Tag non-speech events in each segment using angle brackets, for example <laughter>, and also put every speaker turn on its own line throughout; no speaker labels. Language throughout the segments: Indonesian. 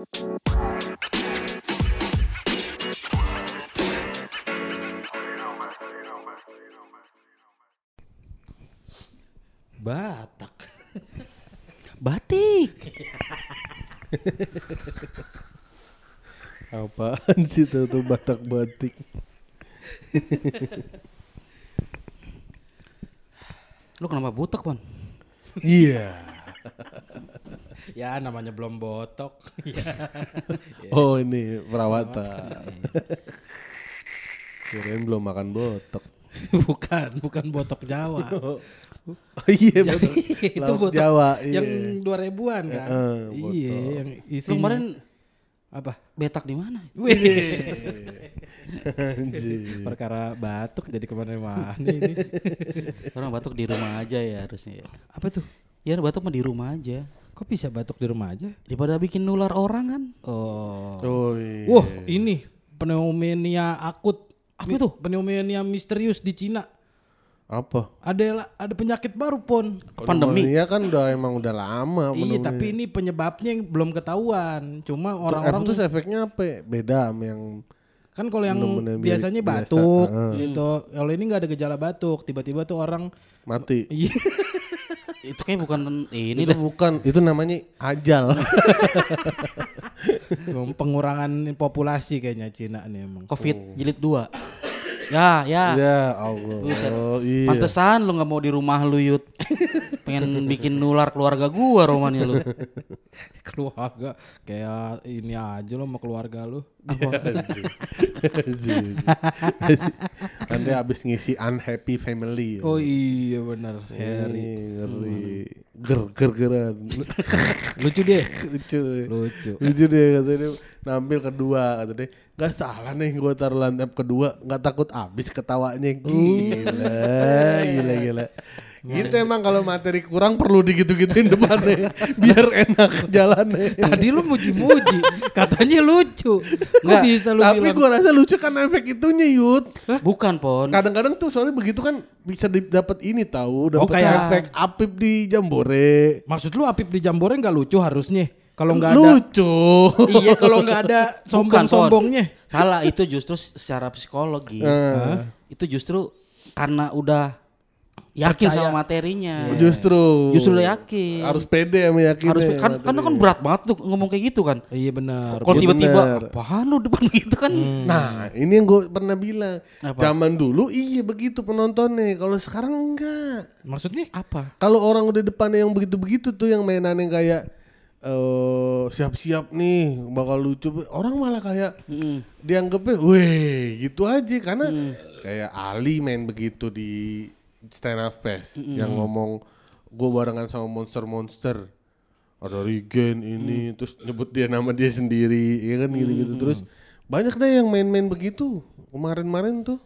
Batak. <laughs>
Batik.
Apaan sih tuh, tuh Batak batik?
Lu kenapa butek, Pon?
Iya.
Ya namanya belum botok. Ya. <laughs>
Oh ini perawatan. Kirain belum makan botok. <laughs>
bukan, bukan botok Jawa. <laughs>
Oh iya botok.
itu botok
Jawa. Iya.
yang dua ribuan kan.
Heeh,
iya, yang isinya
kemarin
apa?
betak di mana?
Perkara batuk jadi ke mana-mana ini.
Orang batuk di rumah aja ya harusnya ya.
Apa tuh?
Ya batuk mah di rumah aja.
Kok bisa batuk di rumah aja?
Daripada bikin nular orang kan.
Oh.
Oh iya.
Wah, ini pneumonia akut.
Apa tuh?
Pneumonia misterius di Cina.
Apa?
Ada ada penyakit baru, Pon.
Pandemi.
Iya kan udah emang udah lama.
Iya, tapi ini penyebabnya yang belum ketahuan. Cuma
Orang
orang-orang
terus efeknya apa? Beda sama yang
kan kalau yang biasanya
biasa,
batuk
heeh.
gitu. Kalau ini nggak ada gejala batuk, tiba-tiba tuh orang
mati.
iya <laughs>
Itu kayak bukan ini
itu
dah.
bukan, itu namanya ajal. <laughs>
pengurangan populasi kayaknya Cina nih emang.
Covid jilid 2. Ya, ya.
ya Allah.
Buset.
Oh, iya.
Pantesan lu nggak mau di rumah lu Yud. Pengen <laughs> bikin nular keluarga gua romannya lu. <laughs>
keluarga kayak ini aja lo sama keluarga lu. <laughs>
Anjing. Nanti habis ngisi unhappy family.
Oh iya benar. Harry.
Ger ger geran.
Lucu deh.
Lucu.
Lucu.
Lucu deh katanya dia nampil kedua kata dia nggak salah nih gue taruh lantap kedua nggak takut habis ketawanya gila gila gila gitu emang kalau materi kurang perlu digitu-gituin depannya <laughs> biar enak jalannya
Tadi lu muji-muji, katanya lucu. Kok
Nggak,
bisa lu
tapi
bilang?
gue rasa lucu kan efek itunya yud
Bukan, Pon.
kadang-kadang tuh soalnya begitu kan bisa dapat ini tahu dapat
Oh, kayak-
efek apip di jambore
Maksud lu Apip di Jambore nggak lucu harusnya? Kalau nggak ada
lucu
Iya kalau nggak ada <laughs> sombong-sombongnya.
Salah, itu justru secara psikologi.
Eh.
Itu justru karena udah yakin
Percaya.
sama materinya.
justru
Justru udah yakin.
harus pede sama yakin
Harus kan karena kan berat banget tuh ngomong kayak gitu kan.
Iya benar.
Kalau
Iya
tiba-tiba apaan lu depan <laughs> gitu kan.
Nah, ini yang gue pernah bilang.
Apa?
Zaman dulu iya begitu penontonnya. Kalau sekarang enggak.
Maksudnya?
Apa?
Kalau orang udah depannya yang begitu-begitu tuh yang mainannya kayak eh siap-siap nih bakal lucu. Orang malah kayak
Mm.
dianggapnya, weh gitu aja karena kayak Ali main begitu di stand up fest yang ngomong gue barengan sama monster-monster. Ada Regen ini terus nyebut dia nama dia sendiri ya kan gitu-gitu. Terus banyak deh yang main-main begitu kemarin-kemarin tuh.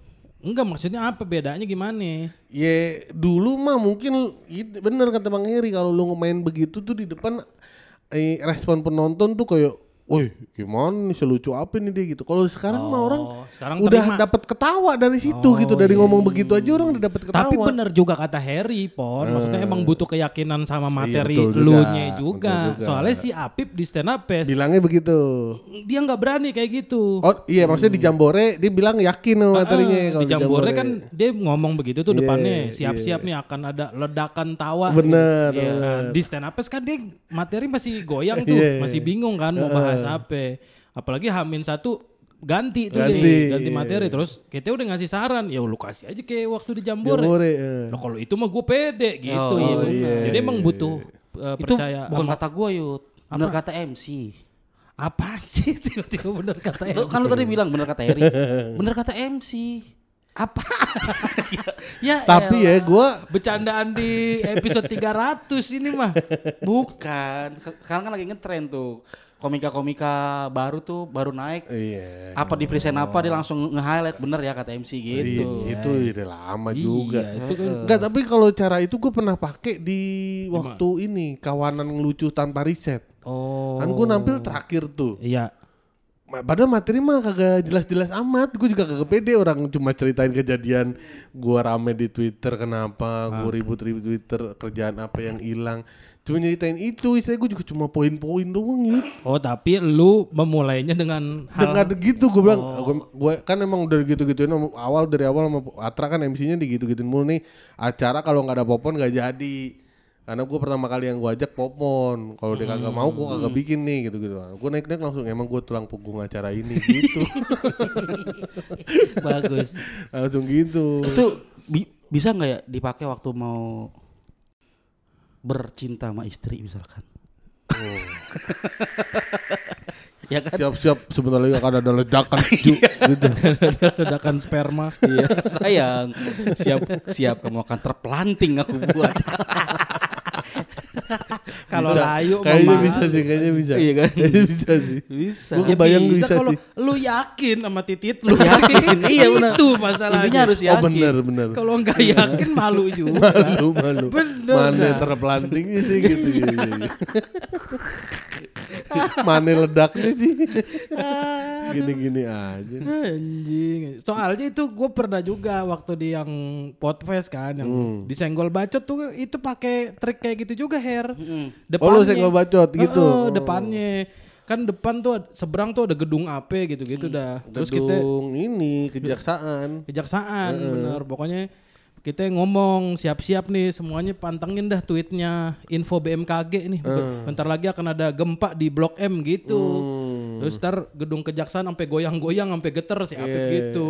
Enggak maksudnya apa? Bedanya gimana?
ya dulu mah mungkin bener kata Bang Heri kalau lu main begitu tuh di depan eh, respon penonton tuh kayak Woi gimana nih selucu apa nih dia gitu. Kalau sekarang mah orang
sekarang
udah dapat ketawa dari situ gitu. Dari ngomong begitu aja orang udah dapat ketawa.
Tapi bener juga kata Harry, Pon. Maksudnya emang butuh keyakinan sama materi
juga,
lu-nya
betul
juga.
juga.
Soalnya si Apip di stand up fest,
bilangnya begitu.
Dia nggak berani kayak gitu.
oh iya maksudnya di Jambore dia bilang yakin sama materinya kalau
di Jambore kan dia ngomong begitu tuh
Iya,
depannya. siap-siap nih akan ada ledakan tawa.
bener
Iya, nah, di stand up kan dia materi masih goyang <laughs> tuh,
Iya.
masih bingung kan mau bahas apa. Apalagi Hamin satu ganti tuh
Ganti,
dia, ganti
iya.
materi terus kita udah ngasih saran ya lu kasih aja kayak waktu di Jambore.
Jambore eh.
Nah, kalau itu mah gue pede gitu.
Oh, iya,
bener.
iya,
Jadi emang butuh uh,
Itu
percaya
bukan kata gua Yud. Bener kata MC.
apaan sih <laughs> tiba-tiba bener kata
Lu, kan lu tadi bilang bener kata Eri. bener kata MC.
apa? <laughs>
Ya
tapi ya gue
Bercandaan di episode 300 ini mah.
bukan. Sekarang kan lagi ngetren tuh. Komika-komika baru tuh baru naik.
iya
Apa di present apa dia langsung nge-highlight bener ya kata MC gitu.
Iya, itu udah lama juga.
Iya, itu kan
Enggak, tapi kalau cara itu gue pernah pakai di waktu ini kawanan ngelucu tanpa riset.
Oh.
Kan gue nampil terakhir tuh.
Iya.
Padahal materi mah kagak jelas-jelas amat. Gue juga kagak pede orang cuma ceritain kejadian gue rame di Twitter kenapa, gue ribut-ribut Twitter kerjaan apa yang hilang. Cuma nyeritain itu istilah gue juga cuma poin-poin doang Yud.
Oh tapi lu memulainya dengan hal
Dengan gitu gue bilang, gue, gue kan emang udah gitu-gituin awal dari awal sama Atra kan MC-nya digitu-gituin mulu nih. Acara kalau nggak ada popon nggak jadi. Karena gue pertama kali yang gue ajak popon. Kalau dia kagak mau gue kagak bikin nih gitu gitu gue naik naik langsung emang gue tulang punggung acara ini gitu. <laughs>
Bagus.
langsung gitu.
Itu bi- bisa nggak ya dipakai waktu mau bercinta sama istri misalkan? ya kan?
siap-siap sebentar lagi akan ada ledakan <laughs> Ju, gitu <laughs>
ledakan sperma.
Iya, sayang. Siap siap kamu akan terplanting aku buat. <laughs> <laughs>
Kalau layu
kayaknya bisa sih kayaknya bisa
Iya kan?
kayaknya bisa sih
Bisa.
Gua kebayang
bisa,
bisa
kalau lu yakin sama titit lu.
Yakin, <laughs> iya benar.
Itu masalahnya.
Intinya harus
oh
yakin.
benar benar
Kalau nggak yakin malu <laughs> juga.
malu malu
Bener,
mana terplanting sih gitu, gitu, gitu. <laughs> mana ledaknya sih gini-gini aja
Anjing. Soalnya itu gue pernah juga waktu di yang podcast kan yang
Hmm.
disenggol bacot tuh itu pakai trik kayak gitu juga hair.
Oh, lu senggol bacot gitu? Oh.
depannya. Kan depan tuh seberang tuh ada gedung AP gitu-gitu dah. Terus kita
gedung ini kejaksaan
kejaksaan bener pokoknya kita ngomong siap-siap nih semuanya pantengin dah tweetnya info BMKG nih. Bentar lagi akan ada gempa di Blok M gitu. Terus ntar gedung kejaksaan sampai goyang-goyang sampai geter si Apip gitu.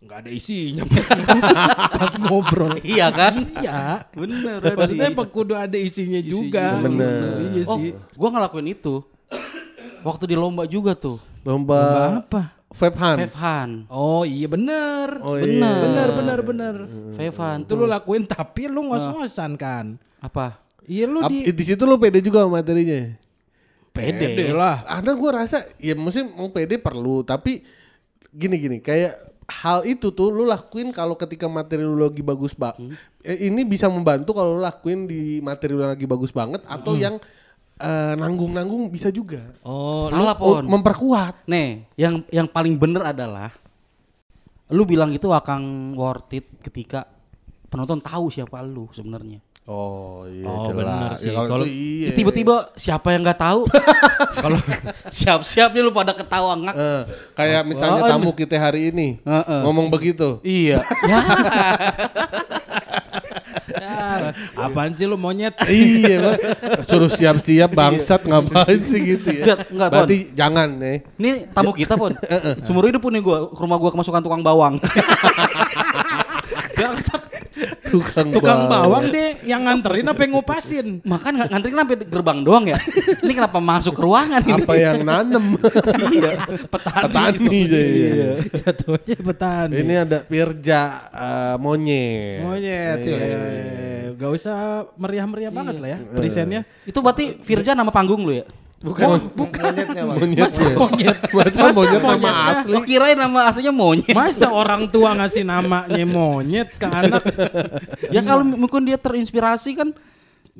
nggak ada isinya pas, <laughs> pas ngobrol.
Iya kan?
iya.
Bener.
maksudnya emang kudu ada isinya juga.
Bener.
iya
Oh,
sih.
gua ngelakuin itu. Waktu di lomba juga tuh.
lomba
apa
Febhan
Fevhan.
oh iya bener.
Oh
Bener.
iya.
bener bener bener.
Fevhan
itu lu lakuin tapi lu ngos-ngosan kan?
Apa?
iya lu
Ap-
di
di situ lu pede juga sama materinya?
Pede lah.
Ada gua rasa ya mungkin mau pede perlu tapi gini gini kayak hal itu tuh lu lakuin kalau ketika materi lu lagi bagus bak eh, ini bisa membantu kalau lu lakuin di materi lu lagi bagus banget atau yang eh, nanggung-nanggung bisa juga
Oh,
Salah
Oh,
pon.
memperkuat
Nih, yang yang paling bener adalah lu bilang itu akan worth it ketika penonton tahu siapa lu sebenarnya.
oh iya
Oh, bener
Ya,
sih.
kalau
Kalau-
itu iya
Tiba-tiba siapa yang nggak tahu? <laughs> Kalau siap-siap nih lu pada ketawa ngak.
Eh, kayak misalnya
Apaan?
tamu kita hari ini
Heeh.
ngomong begitu
Iya. <laughs> ya.
Apaan sih lu monyet? <laughs>
iya Bang. suruh siap-siap bangsat ngapain sih gitu ya
Enggak, enggak, Pon.
berarti jangan nih
Ini tamu kita pun. <laughs> Seumur hidup pun nih gua ke rumah gua kemasukan tukang bawang. <laughs>
Bangsat.
tukang,
Tukang bawang deh yang nganterin apa yang ngupasin?
Makan nggak ngantri sampai gerbang doang ya. Ini kenapa masuk ke ruangan ini?
apa yang nanem
iya.
Petani.
petani deh iya.
Jatuhnya petani.
ini ada Pirja eh, monyet
monyet.
Iya.
ya. Gak usah meriah-meriah banget lah ya presentnya.
Itu berarti Firja nama panggung lu ya?
Bukan, bukan.
monyet
Masa
ya.
monyet?
masa
Masa
monyet nama
monyetnya?
asli
Lo kirain nama aslinya monyet.
Masa orang tua ngasih namanya monyet ke anak <laughs>
ya kalau mungkin dia terinspirasi kan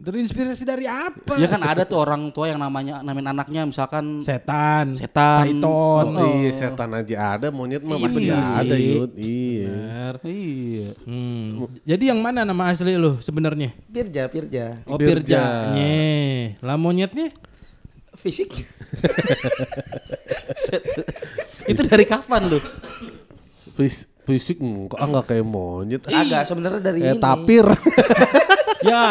terinspirasi dari apa?
ya kan ada tuh orang tua yang namanya namain anaknya misalkan
Setan,
Setan.
Saiton.
Oh, iya setan aja ada monyet mah
Iya,
pasti
bener
ada
sih.
yud iya
Bener.
iya
Hmm. Jadi yang mana nama asli lu sebenarnya?
Pirja, Pirja.
Oh
Pirja.
Pirjanya. Lah monyetnya?
Fisik. <laughs>
itu dari kapan lu
Fis- fisik enggak enggak kayak monyet
Agak sebenarnya dari
kayak
ini.
tapir <laughs>
ya.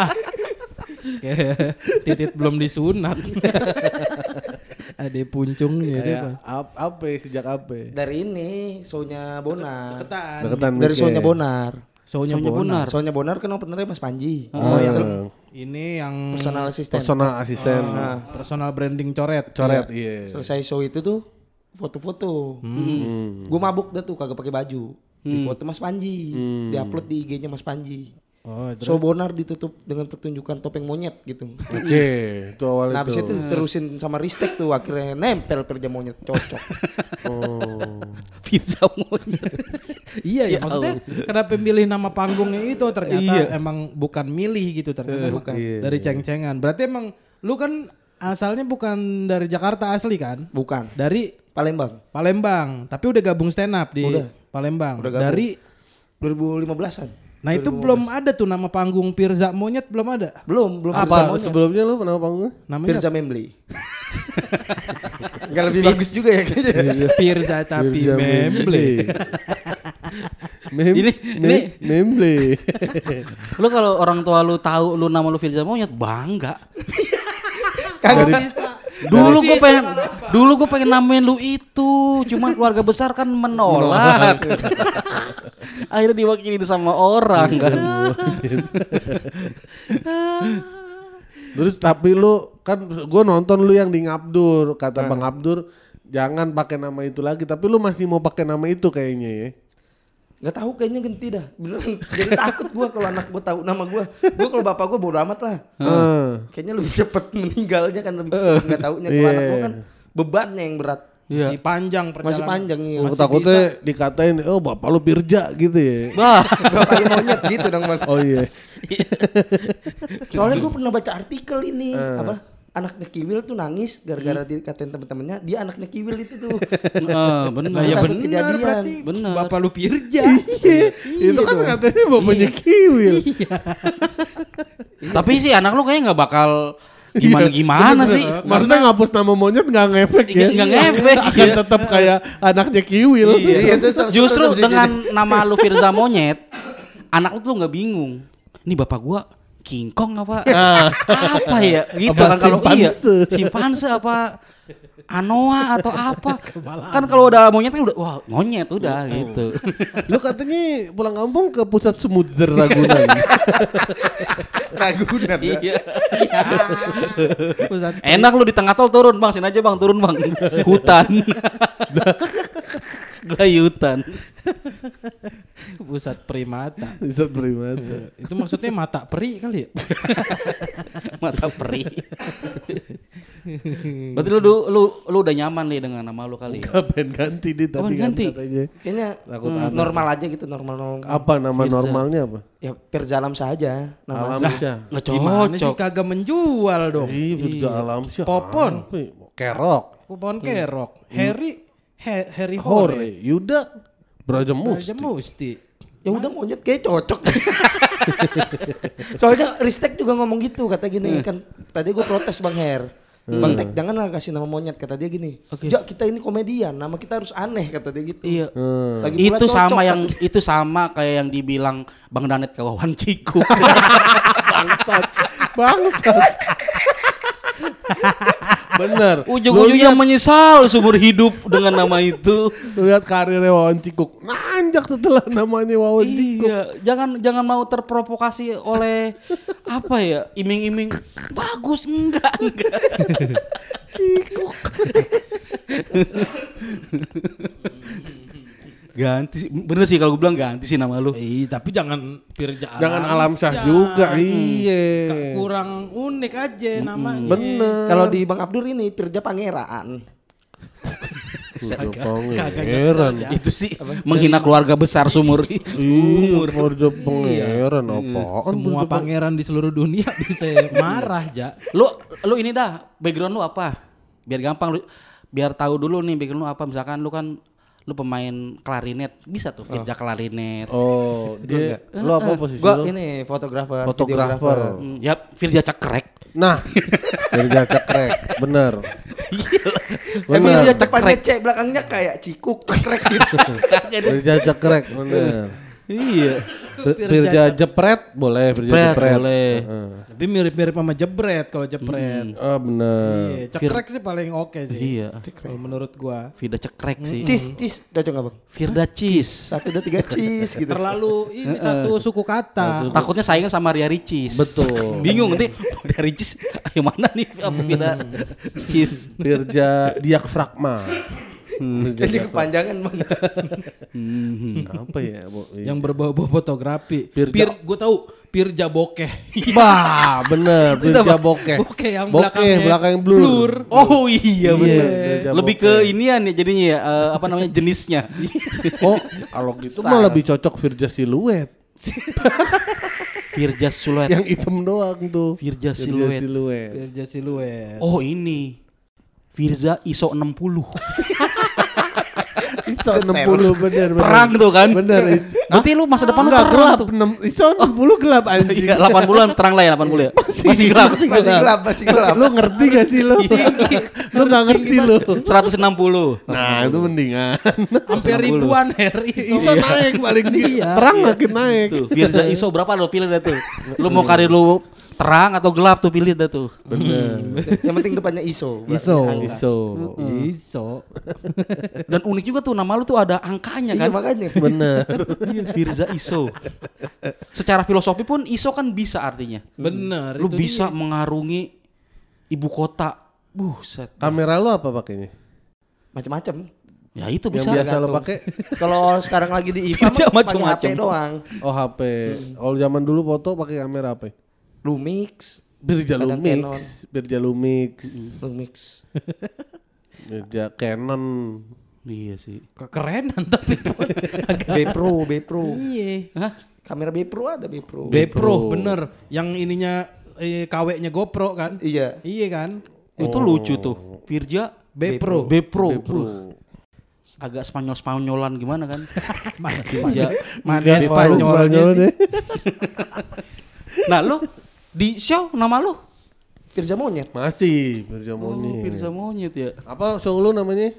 <laughs> Titit belum disunat. <laughs> Ada
kayak ap- apa ya, sejak apa ya?
Dari ini, show-nya Bonar.
Ketan.
deketan
Dari show-nya Bonar.
Soalnya bonar.
Bonar.
Show-nya Bonar kan openernya Mas Panji.
Oh, iya.
Ini yang
Personal assistant.
personal asisten
Nah,
personal branding coret.
coret iya
selesai show itu tuh foto-foto.
Hmm.
Gue mabuk dah tuh kagak pakai baju. Di foto Mas Panji. Di-upload di IG-nya Mas Panji.
Oh,
Show Bonar ditutup dengan pertunjukan topeng monyet gitu.
oke itu awal
Nah, habis
itu
itu terusin sama Ristek tuh akhirnya nempel Pirja monyet cocok. <laughs>
oh
Firja monyet <laughs>
Iya ya,
Ya
maksudnya kenapa milih nama panggungnya itu ternyata emang bukan milih gitu ternyata bukan
Iya,
dari ceng-cengan. Berarti emang lu kan asalnya bukan dari Jakarta asli kan?
Bukan.
Dari
Palembang.
Palembang, tapi udah gabung stand up di
Udah.
Palembang.
Udah gabung.
Dari
2015-an.
Nah itu belum ada tuh nama panggung Pirza Monyet belum ada.
Belum, belum
Apa
Pirza Monyet.
sebelumnya lu nama panggungnya?
Namanya
Pirza Membli. Enggak <laughs> lebih bagus juga ya kayaknya.
Pirza tapi
Firza
memble. <laughs>
Mem
Ini-
mem memble. <laughs>
Lu kalau orang tua lu tahu lu nama lu Firza Monyet bangga.
Kagak
Dulu gue pengen dulu gue pengen namain lu itu, cuman keluarga besar kan menolak. <laughs> Akhirnya diwakili sama orang kan.
Terus tapi lu kan gue nonton lu yang di Ngabdur kata Bang Abdur jangan pakai nama itu lagi tapi lu masih mau pakai nama itu kayaknya ya.
Gak tahu kayaknya ganti dah. Beneran. Jadi takut gua kalau anak gua tahu nama gua. Gua kalau bapak gua bodo amat lah.
Heeh.
Kayaknya lebih cepet meninggalnya kan lebih cepet nggak taunya kalau
Iya.
anak gua kan bebannya yang berat.
Masih panjang perjalanan.
Masih panjang nih.
Aku takutnya dikatain oh bapak lu Pirja gitu ya. <laughs>
Wah,
Bapaknya monyet gitu dong bang.
Oh iya. <laughs>
Soalnya gue pernah baca artikel ini apa anaknya Kiwil tuh nangis gara-gara dikatain temen-temennya dia anaknya Kiwil itu tuh.
eh, bener.
Nah ya benar
kejadian.
berarti
Bener.
Bapak lu Pirja. <laughs>
itu kan katanya bapaknya Kiwil. <laughs>
Tapi sih anak lu kayaknya nggak bakal gimana gimana sih.
Maksudnya ngapus nama monyet nggak ngefek ya?
Nggak- ngefek, <laughs>
Akan
iya.
tetap kayak anaknya Kiwil.
Iya,
Justru dengan nama lu Firza Monyet, anak lu tuh nggak bingung. Ini bapak gua King Kong apa? <laughs> apa ya? Gitu
Apa
kan kalau iya.
simpanse?
Apa? Anoa atau apa? kan kalau udah monyet kan udah wah monyet udah gitu.
Lu katanya pulang kampung ke pusat Semudzer Ragunan. <laughs>
Ragunan. ya.
iya.
Pusat
Enak lu di tengah tol turun bang, sini aja bang turun bang. <laughs> Hutan. Gelayutan. <laughs>
pusat primata.
Pusat primata.
Itu maksudnya mata peri kali ya? <laughs>
Mata peri. <laughs> Berarti lu, lu lu udah nyaman nih dengan nama lu kali. ya?
Kapan ganti nih
Kapan
tadi
ganti?
katanya.
Kayaknya
Takut
hmm, normal aja gitu normal normal.
Apa nama normalnya apa?
Ya Pirzalam saja nama asli.
Alamsyah.
Nggak
Gimana sih kagak menjual dong?
Iya, Firza Alamsyah.
Popon.
Apa ya? Kerok.
Pohon kerok. Harry He- Harry
Hore.
Hore.
Yuda. Braja
Raja
Musti.
Musti.
Ya udah monyet kayak cocok. <laughs> Soalnya Ristek juga ngomong gitu kata gini kan tadi gue protes Bang Her. Bang Tek janganlah kasih nama monyet kata dia gini. Jak kita ini komedian, nama kita harus aneh kata dia gitu.
Iya.
Hmm.
Lagi
itu
cocok,
sama
kata
yang itu sama kayak yang dibilang Bang Danet ke Wawan Ciku. <laughs>
Bangsat. Bangsat. <laughs> Bener. <laughs>
Ujung-ujungnya menyesal seumur hidup dengan nama itu. <laughs>
Lu lihat karirnya Wawan Cikuk. Nanjak setelah namanya Wawan Cikuk.
Iya, jangan jangan mau terprovokasi oleh <laughs> apa ya iming-iming bagus enggak enggak. Ganti sih, bener sih kalau gue bilang ganti sih nama lu.
Eh, tapi jangan Pirja
Jangan Alamsyah juga. Iya.
Kurang unik aja namanya.
Bener.
Kalau di Bang Abdur ini Pirja Pangeran.
Pangeran.
Itu sih menghina keluarga besar sumur
Umur Iya, pangeran apaan?
Semua pangeran di seluruh dunia <laughs> bisa marah, Ja.
Lu lu ini dah background lu apa? Biar gampang lu biar tahu dulu nih background lu apa misalkan lu kan lu pemain klarinet bisa tuh kerja klarinet.
Oh, dia lu apa posisi
Gua
lu?
ini fotografer,
Fotografer.
Hmm, Ya Firja cekrek.
Nah, <laughs> kerja cekrek, bener.
Eh,
Bener.
Pirja depannya C, belakangnya kayak cikuk, cekrek gitu. <laughs>
Kerja cekrek, bener.
Iya.
Kerja jepret boleh, kerja
Jepret,
jepret.
boleh.
Tapi mirip-mirip sama jebret kalau jebret.
Oh, bener.
Iya, cekrek sih paling oke sih.
Iya.
Kalau menurut gua.
Firda cekrek sih.
Cis, cis, cocok gak bang?
Firda cheese.
Satu, dua, tiga, cis gitu.
Terlalu ini satu suku kata.
Takutnya saingan sama Ria Ricis.
Betul. <laughs>
Bingung nanti Ria Ricis <laughs> ayo mana nih apa Firda cheese.
Kerja diafragma. Kerja
Ini kepanjangan bang.
apa ya? <laughs>
Yang berbau-bau fotografi.
Pirja-
Pir, gua tahu Pirja Bokeh. <laughs>
Bah, bener. Kerja bokeh.
Bokeh yang
Bokeh,
belakangnya
belakang yang blur.
blur.
Oh iya bener.
kerja
Lebih ke inian ya jadinya ya eh, apa namanya jenisnya. <laughs>
Oh, kalau gitu mah lebih cocok Virja siluet.
Firja Siluet.
Yang hitam doang tuh.
Virja Siluet.
siluet.
Pirja siluet.
Oh ini. Firza ISO 60. <laughs>
Iso 60 bener bener.
Perang tuh kan.
Bener. is- <laughs>
Berarti lu masa depan lu
Enggak
terang
gelap.
tuh.
enam- Iso 60 gelap anjing.
Iya, 80-an terang lah ya 80 ya. <laughs> Masih gelap.
Masih gelap, masih gelap.
Lu ngerti gak sih lu? lu gak ngerti lu.
160.
Nah itu mendingan.
Hampir ribuan Harry.
Iso naik paling
Iya.
terang makin naik.
Tuh, Firza ISO berapa lo pilih dah tuh. Lu mau karir lu terang atau gelap tuh pilih dah tuh.
Bener. <laughs>
Yang penting depannya ISO.
ISO.
Iso.
Iso. <laughs>
Dan unik juga tuh nama lu tuh ada angkanya
Iya
kan.
makanya. <laughs>
Bener.
Iya, Firza ISO. Secara filosofi pun ISO kan bisa artinya.
Bener.
Lu
itu
bisa
dia.
mengarungi ibu kota. Buset.
Kamera lu apa pakainya?
Macam-macam.
Ya itu
Yang
bisa.
biasa lu
gantung.
pakai?
Kalau sekarang lagi di pakai
macam-macam.
HP doang.
Oh HP. Oh zaman dulu foto pakai kamera apa?
Lumix,
Birja Lumix,
Canon.
Birja Lumix,
Lumix. <laughs>
Birja Canon.
Iya sih.
kekerenan tapi pun. <laughs>
B Pro, B Pro.
Iya.
Hah?
Kamera B Pro ada B Pro.
B Pro bener. Yang ininya eh, KW-nya GoPro kan?
Iya.
Iya kan?
Itu lucu tuh. Firja
B Pro.
B Pro.
B Pro.
Buh. Agak Spanyol-Spanyolan gimana kan? <laughs>
Mana
Firja.
Mana Spanyolnya
Spanyol
sih?
deh.
Nah, lu di show nama lu?
Firza Monyet,
Masih Birja
Oh,
Monyet.
Firza Monyet ya.
Apa show lu namanya?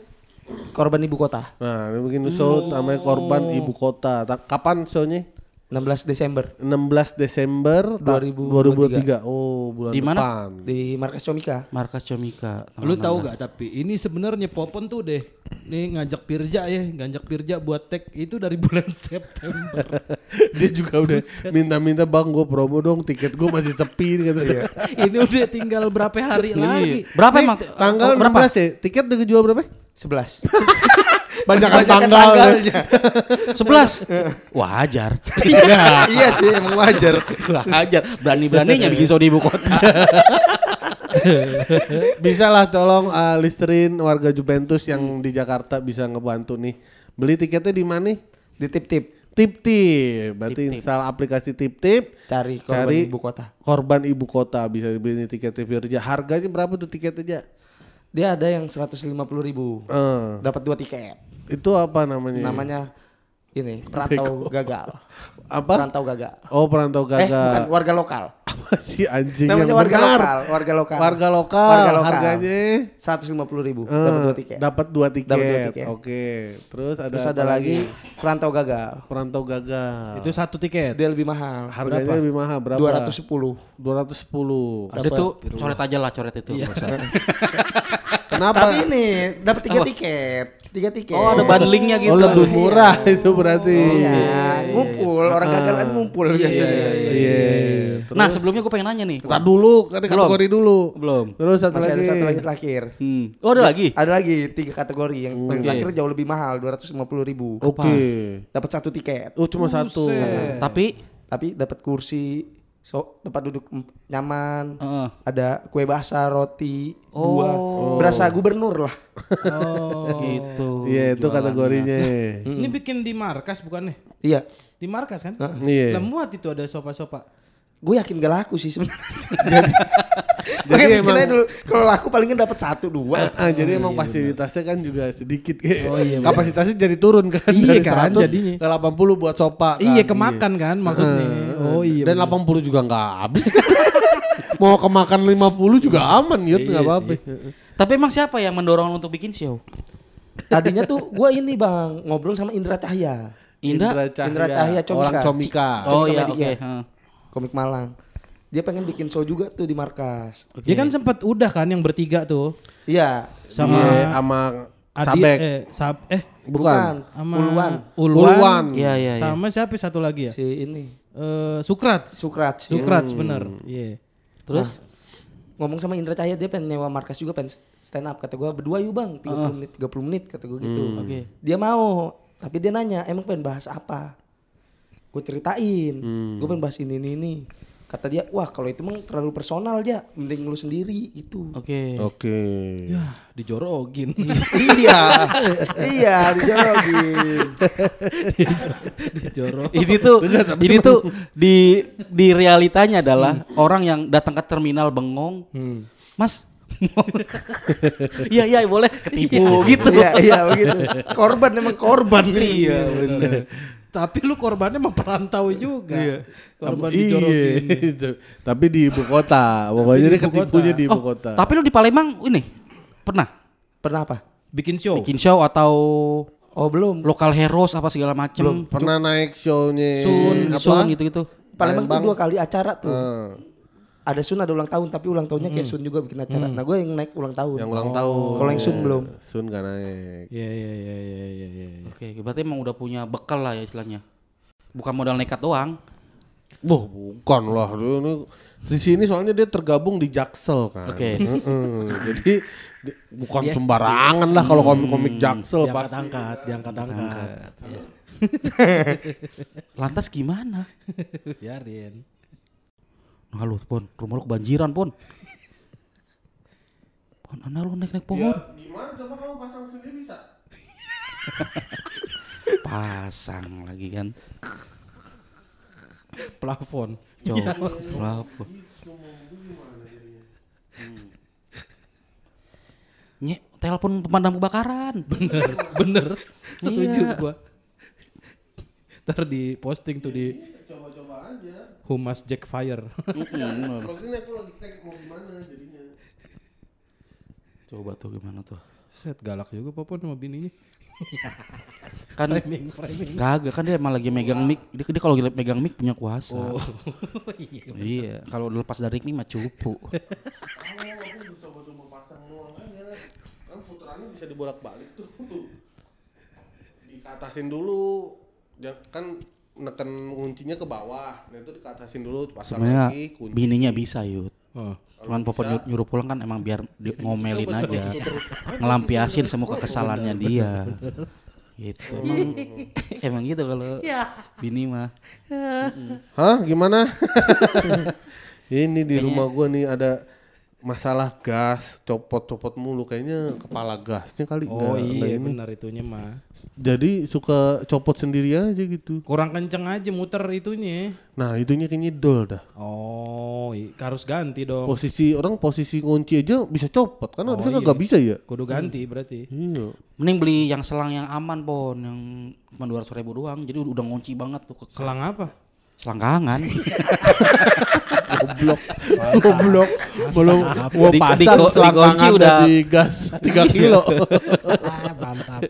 korban ibu kota.
Nah, ini bikin show namanya Korban Ibu Kota. Ta- Kapan show-nya?
16 Desember
16 Desember ta- 2023.
2023.
Oh, bulan
Di mana?
depan.
di Markas Comika.
Markas Comika.
Lu tahu gak tapi ini sebenarnya Popon tuh deh. Nih ngajak Pirja ya, ngajak Pirja buat tag itu dari bulan <laughs> September. <laughs>
Dia juga udah minta-minta bang gue promo dong tiket gue masih sepi gitu ya. <laughs>
ini udah tinggal berapa hari lagi.
Berapa
Nih,
emang?
Tanggal
Oh, berapa?
16 ya. Tiket udah jual berapa?
11.
Banyakan tanggal.
tanggalnya.
11. <laughs> <laughs> Wajar. <laughs>
iya sih emang wajar.
Wajar. Berani-beraninya bikin show di ibu kota.
bisa lah tolong uh, listerin warga Juventus yang di Jakarta bisa ngebantu nih. Beli tiketnya di mana?
Di tip-tip
Tip tip. Berarti install aplikasi tip tip.
cari korban
Cari
ibu kota.
korban ibu kota bisa beli nih tiketnya Virja. Harganya berapa tuh tiketnya?
Dia ada yang 150 ribu.
Eh,
Dapat dua tiket.
Itu apa namanya?
Namanya ini perantau gagal.
Apa?
Perantau gagal.
Oh perantau
Eh bukan
gagal.
warga lokal.
Apa sih anjing
Namanya
yang
warga
benar?
lokal. Warga lokal.
Warga lokal.
Warga lokal.
Harganya
150 ribu.
eh,
Dapat dua tiket.
Dapat dua tiket.
Dapat dua tiket.
Oke. Terus ada
Terus ada lagi perantau gagal.
perantau gagal.
Itu satu tiket.
Dia lebih mahal.
harganya lebih mahal berapa?
210.
210.
Ada tuh coret aja lah coret itu. usah. <laughs>
Kenapa?
Tapi ini dapat tiga tiket. Tiga tiket.
Oh ada bundlingnya gitu.
Oh lebih murah itu berarti.
Iya, ngumpul. Orang gagal kan ngumpul biasanya.
Iya.
Nah sebelumnya gue pengen nanya nih.
Ntar dulu, kan kategori dulu.
Belum.
Terus satu
Masih
lagi.
ada satu lagi terakhir.
Hmm. Oh ada lagi?
Ada lagi tiga kategori yang yang terakhir jauh lebih mahal 250 ribu.
Oke.
Dapat satu tiket.
Oh cuma satu.
Tapi
Tapi dapat kursi, so, tempat duduk nyaman.
Heeh.
Ada kue basah, roti,
Oh.
buah. Berasa gubernur lah.
Oh.
gitu.
Iya itu kategorinya.
Ini bikin di markas bukannya?
Iya.
Di markas kan?
Iya.
Lah muat itu ada sofa-sofa.
Gue yakin gak laku sih sebenarnya. <laughs>
Jadi
Makanya
emang-
dulu kalau laku palingnya dapat satu dua.
Ah, jadi emang fasilitasnya kan juga sedikit kayak
Oh, iya, bener.
kapasitasnya jadi turun kan
Iya
dari
kan,
100
jadinya.
ke 80 buat sofa kan.
Iya kemakan kan maksudnya. Oh iya.
Dan
bener.
80 juga nggak habis. <laughs> Mau kemakan 50 juga aman yut nggak apa-apa.
Tapi emang siapa yang mendorong untuk bikin show?
Tadinya tuh gue ini bang ngobrol sama Indra Cahya,
Indah?
Indra Cahya Comika.
Orang Comika.
Oh iya oke. heeh.
komik Malang. Dia pengen bikin show juga tuh di markas.
Dia kan sempat udah kan yang bertiga tuh
Iya.
sama
Iya, sama
Adi
Sabek.
eh sab eh
Bukan.
sama
Uluan.
Uluan.
Uluan.
Iya iya iya.
Sama siapa satu lagi ya?
Si ini
Eh Sukrat.
Sukrat. sih.
Sukrat bener. Iya.
Terus?
Ngomong sama Indra Cahya dia pengen nyewa markas juga pengen stand up kata gue berdua yuk bang 30 menit 30 menit kata gue gitu.
Oke.
Dia mau tapi dia nanya emang pengen bahas apa? Gue ceritain. Gue pengen bahas ini ini ini. Kata dia wah kalau itu emang terlalu personal aja mending lu sendiri gitu.
Oke.
Oke.
Ya, dijorogin.
iya. <laughs> iya dijogin. <laughs>
Dijorog.
ini tuh ini tuh <laughs> di di realitanya adalah orang yang datang ke terminal bengong. Mas, Iya iya boleh ketipu gitu.
Iya iya begitu. Korban emang korban.
Iya benar.
Tapi lu korbannya mah perantau juga.
Iya.
Korban
Iya, itu. Tapi di ibu kota. Pokoknya
di
dia
ibu
ketipunya
kota.
di ibu
Oh,
kota.
tapi lu di Palembang ini pernah
Pernah apa?
Bikin show.
bikin show atau
Oh belum.
lokal heroes apa segala macem?
Pernah naik show-nya
Sun,
apa?
Sun gitu-gitu.
Palembang tuh
Palembang.
dua kali acara tuh.
Eh,
Ada Sun ada ulang tahun tapi ulang tahunnya kayak Sun juga bikin acara. Nah gue yang naik ulang tahun.
yang ulang tahun.
Kalau yang Sun belum.
Sun gak naik.
Iya iya iya iya iya iya.
Oke, berarti emang udah punya bekal lah ya istilahnya. Bukan modal nekat doang.
Wah, bukan lah. Ini, di sini soalnya dia tergabung di Jaksel kan.
Oke. <laughs>
Heeh. Jadi di- bukan sembarangan lah kalau komik-komik Jaksel Pak.
Diangkat-angkat, diangkat-angkat. <laughs>
Lantas gimana?
Biarin.
Nah lu, Pon, rumah lu kebanjiran, Pon. Pon, anak lu naik-naik pohon.
Gimana coba kamu pasang sendiri bisa? <laughs>
Pasang lagi kan.
Plafon.
Coba. Kenapa? Nyek, telepon pemadam kebakaran.
Bener, bener. Setuju
Iya.
gua. Ntar di posting tuh di
Aja.
Humas Jack Fire. <laughs>
Kalau ini aku lagi tag mau gimana jadinya.
Coba tuh gimana tuh?
Set galak juga Popon sama bininya. <laughs>
Kan
Framing, framing.
kagak kan dia emang lagi megang mic. Dia, dia kalau lagi megang mic punya kuasa. <laughs> iya, kalau udah lepas dari mic mah cupu.
Kan putarannya bisa dibolak-balik tuh. Dikatasin dulu. Kan neken kuncinya ke bawah. Nah itu dikatasin dulu pasang
Sebenarnya
lagi kunci.
bininya bisa yud.
Oh.
Cuman Popon nyuruh, nyuruh pulang kan emang biar di- ngomelin aja. Ngelampiasin semua kekesalannya dia. Gitu. Emang, <laughs> emang gitu kalau bini mah.
Hah gimana? <laughs> Ini di rumah gua nih ada masalah gas, copot-copot mulu kayaknya kepala gasnya kali
Oh
nggak- nggak
iya
ini.
benar itunya mah.
Jadi suka copot sendiri aja gitu.
Kurang kenceng aja muter itunya.
Nah, itunya kayaknya dol dah.
Oh, i- harus ganti dong.
Posisi orang posisi kunci aja bisa copot kan
Oh,
harusnya
iya.
kagak bisa ya.
Kudu ganti berarti.
Iya.
Mending beli yang selang yang aman pon, yang cuma dua ratus ribu doang. Jadi udah ngunci banget tuh ke
Selang apa?
Selangkangan.
Goblok. Goblok. Belum gua pasang
di-
selangkangan
udah-
di gas 3 <laughs> kilo.
ah, mantap.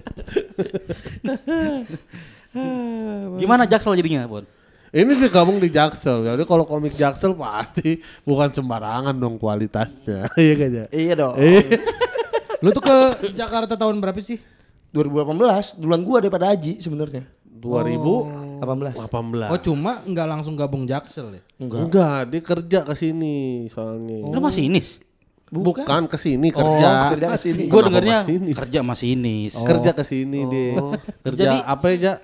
Gimana Jaksel jadinya pon?
Ini dia gabung di Jaksel. Jadi kalau komik Jaksel pasti bukan sembarangan dong kualitasnya. <laughs> Iya kan ya?
Iya dong. <laughs>
Lu tuh ke Jakarta tahun berapa sih?
2018 duluan gua daripada Aji sebenarnya.
2018.
18.
Oh cuma nggak langsung gabung Jaksel ya?
Enggak. dia kerja ke sini soalnya.
Lu masinis?
Bukan ke sini kerja.
kerja ke sini.
Gue
Kenapa
dengernya
masinis?
kerja masinis.
Kerja ke sini dia. Kerja
Jadi-
apa ya?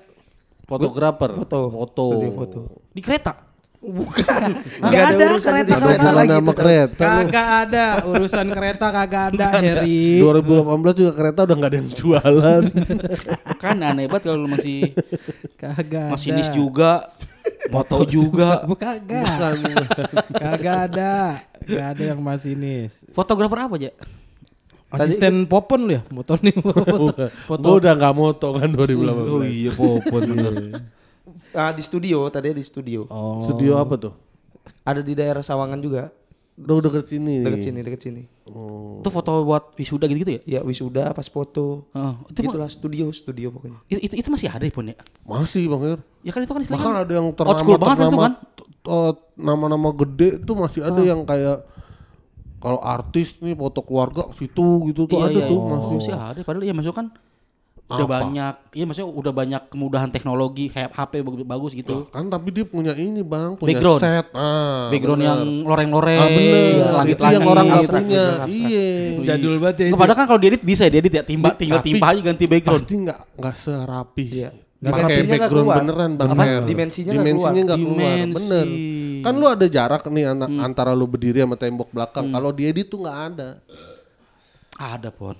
Fotografer.
Foto.
Foto.
Foto.
Di kereta.
Bukan.
Nggak ada
kereta
Nama
lagi.
nama kereta.
Kagak ada urusan kereta kagak ada Heri.
2018 juga kereta udah nggak ada yang jualan. <laughs>
Kan aneh banget kalau lu masih
Kagak
masinis juga, moto juga. <laughs>
Kagak. kagak ada. Gak ada yang masinis.
Fotografer apa aja?
Asisten Popon lu ya? Motor nih foto. foto.
Gue udah nggak moto kan 2018.
iya popon bener.
Ah, di studio, tadi di studio.
Oh.
Studio apa tuh?
Ada di daerah Sawangan juga.
Udah deket sini.
Deket sini, deket sini.
Itu foto buat wisuda gitu-gitu ya?
Ya wisuda pas foto.
Heeh. itu,
Itulah studio, studio pokoknya.
itu, itu, itu masih ada ya pon ya?
Masih bang Ir.
Ya kan itu kan istilahnya
Bahkan
kan
ada yang
old school
ternama
banget itu
ternama
kan?
t- oh, nama-nama gede tuh masih ada yang kayak kalau artis nih foto keluarga situ gitu tuh
Iya,
ada
iya,
tuh
iya.
masih.
masih ada. Padahal ya masuk kan udah
Apa?
banyak, iya maksudnya udah banyak kemudahan teknologi, kayak HP bagus, gitu.
Kan tapi dia punya ini bang, punya
Background.
set. Ah,
Background
bener.
yang loreng-loreng,
ah, bener.
langit-langit.
Yang orang nggak
abstrak,
punya. Iya.
Jadul banget ya.
Nggak, Padahal kan kalau diedit bisa ya, diedit ya, timba, tinggal
Tapi
timpa aja ganti background.
Pasti nggak nggak serapi.
Iya. Dimensinya
kayak background
keluar.
beneran bang.
Apa?
Her.
Dimensinya nggak
Dimensinya
keluar.
nggak keluar.
Dimensi.
Bener. Kan lu ada jarak nih ana- antara lu berdiri sama tembok belakang. Kalau diedit tuh nggak ada.
Ada pon.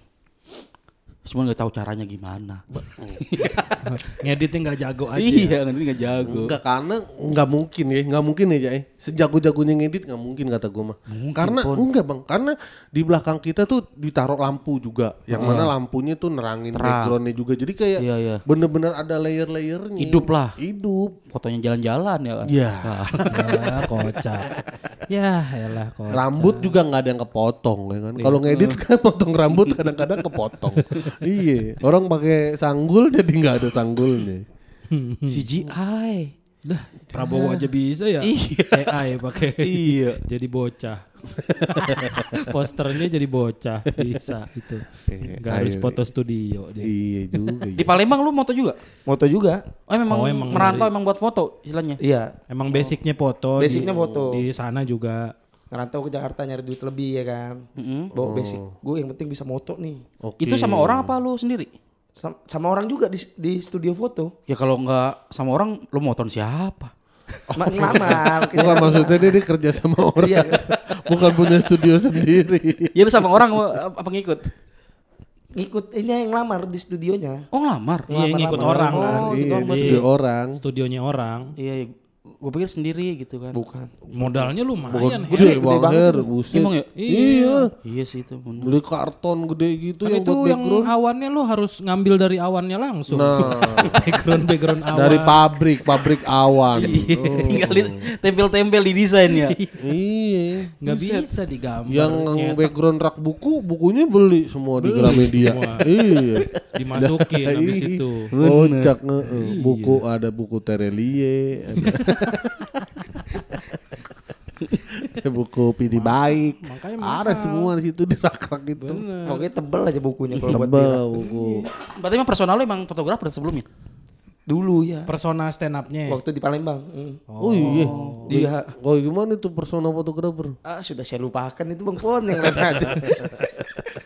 Cuma nggak tahu caranya gimana. <laughs>
Ngeditnya nggak jago aja.
Iya, nanti nggak jago.
Enggak karena enggak mungkin ya, enggak mungkin ya, Jai. Sejago-jagonya ngedit enggak mungkin kata gua mah. karena enggak, Bang. Karena di belakang kita tuh ditaruh lampu juga, yang mana lampunya tuh nerangin backgroundnya juga. Jadi kayak
Iya, iya.
bener-bener ada layer-layernya.
Hidup lah.
Hidup.
Fotonya jalan-jalan ya kan.
Iya.
Ya, <laughs> kocak. Ya, elah kocak.
Rambut juga nggak ada yang kepotong ya kan. Kalau ngedit kan <laughs> potong rambut kadang-kadang kepotong. Iya. Orang pakai sanggul jadi nggak ada sanggulnya. <laughs>
CGI.
Dah, Prabowo aja bisa ya.
Iya. <laughs>
AI pakai.
Iya.
jadi bocah. <laughs> Posternya jadi bocah bisa itu.
Eh,
Gak harus foto studio dia.
iya juga.
Di Palembang lu moto juga?
Moto juga.
Oh emang,
Oh, emang
merantau emang buat foto istilahnya.
Iya.
Emang basicnya foto.
Basicnya
di,
foto.
Di sana juga.
Ngerantau ke Jakarta nyari duit lebih ya kan.
Mm-mm.
Bawa basic. Gue yang penting bisa moto nih.
Oke.
Itu sama orang apa lu sendiri?
Sam- Sama, orang juga di, di studio foto.
Ya kalau nggak sama orang, lu moton siapa?
Ma- Ngelamar. <laughs>
Bukan maksudnya dia, dia kerja sama <laughs> orang.
Iya.
Bukan punya studio sendiri.
Ya lu sama orang apa ngikut?
Ngikut ini yang ngelamar di studionya.
Oh ngelamar.
Iya ngikut orang kan.
Oh, gitu
iya,
amat.
di studio orang.
Studionya orang.
Iya, iya. Gue pikir sendiri gitu kan.
Bukan.
Modalnya lumayan.
Gede,
Her.
Bang
banget
Her,
tuh.
buset.
Emang ya?
Iya.
Iya sih itu. bener.
Beli karton gede gitu
Kan
yang
itu
buat
yang
background.
awannya lu harus ngambil dari awannya langsung.
Nah, <laughs>
background background awan.
dari pabrik, pabrik awan.
Iya,
Oh.
Tinggal tempel-tempel di desainnya.
Iya.
nggak bisa digambar.
Yang
nyetak,
background rak buku, bukunya beli semua di Gramedia. <laughs> iya.
dimasukin habis
Ih,
itu.
Kocak heeh. Buku ada buku Terelie, <laughs> buku Pidi Baik.
Makanya
Ada semua di situ di rak-rak itu.
Pokoknya tebel aja bukunya kalau buat
Tebel
dia.
buku.
Berarti emang personal lu emang fotografer sebelumnya?
Dulu ya.
Persona stand up-nya.
Waktu di Palembang. Hmm.
Oh, iya.
Dia
Oh gimana itu persona fotografer?
ah, sudah saya lupakan itu Bang Pon yang lain aja. <laughs>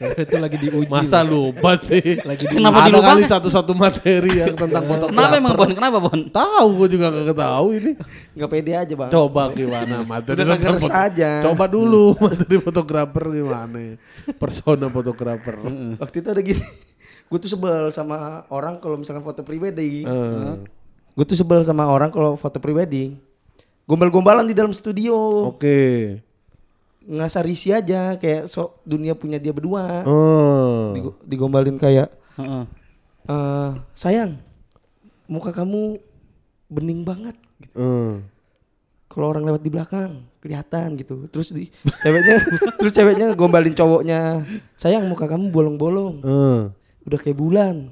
<laughs>
itu lagi diuji.
Masa lupa sih?
Lagi <laughs>
di
Kenapa
ada kali satu-satu materi yang tentang fotografer.
Kenapa emang Bon? Kenapa Bon?
Tahu gue juga gak tahu ini.
Nggak pede aja Bang.
Coba gimana materi
Udah
tentang
ngeres
foto-
aja.
Coba dulu <laughs> materi fotografer gimana? Persona fotografer.
Waktu itu ada gini. Gue tuh sebel sama orang kalau misalkan foto pribadi.
Eh,
Gue tuh sebel sama orang kalau foto pribadi. Gombal-gombalan di dalam studio.
Oke.
Ngerasa risih aja kayak so dunia punya dia berdua.
Oh.
Digo- digombalin kayak
Heeh.
eh sayang muka kamu bening banget gitu.
Eh.
kalau orang lewat di belakang kelihatan gitu terus di ceweknya <laughs> terus ceweknya gombalin cowoknya sayang muka kamu bolong-bolong
Eh.
udah kayak bulan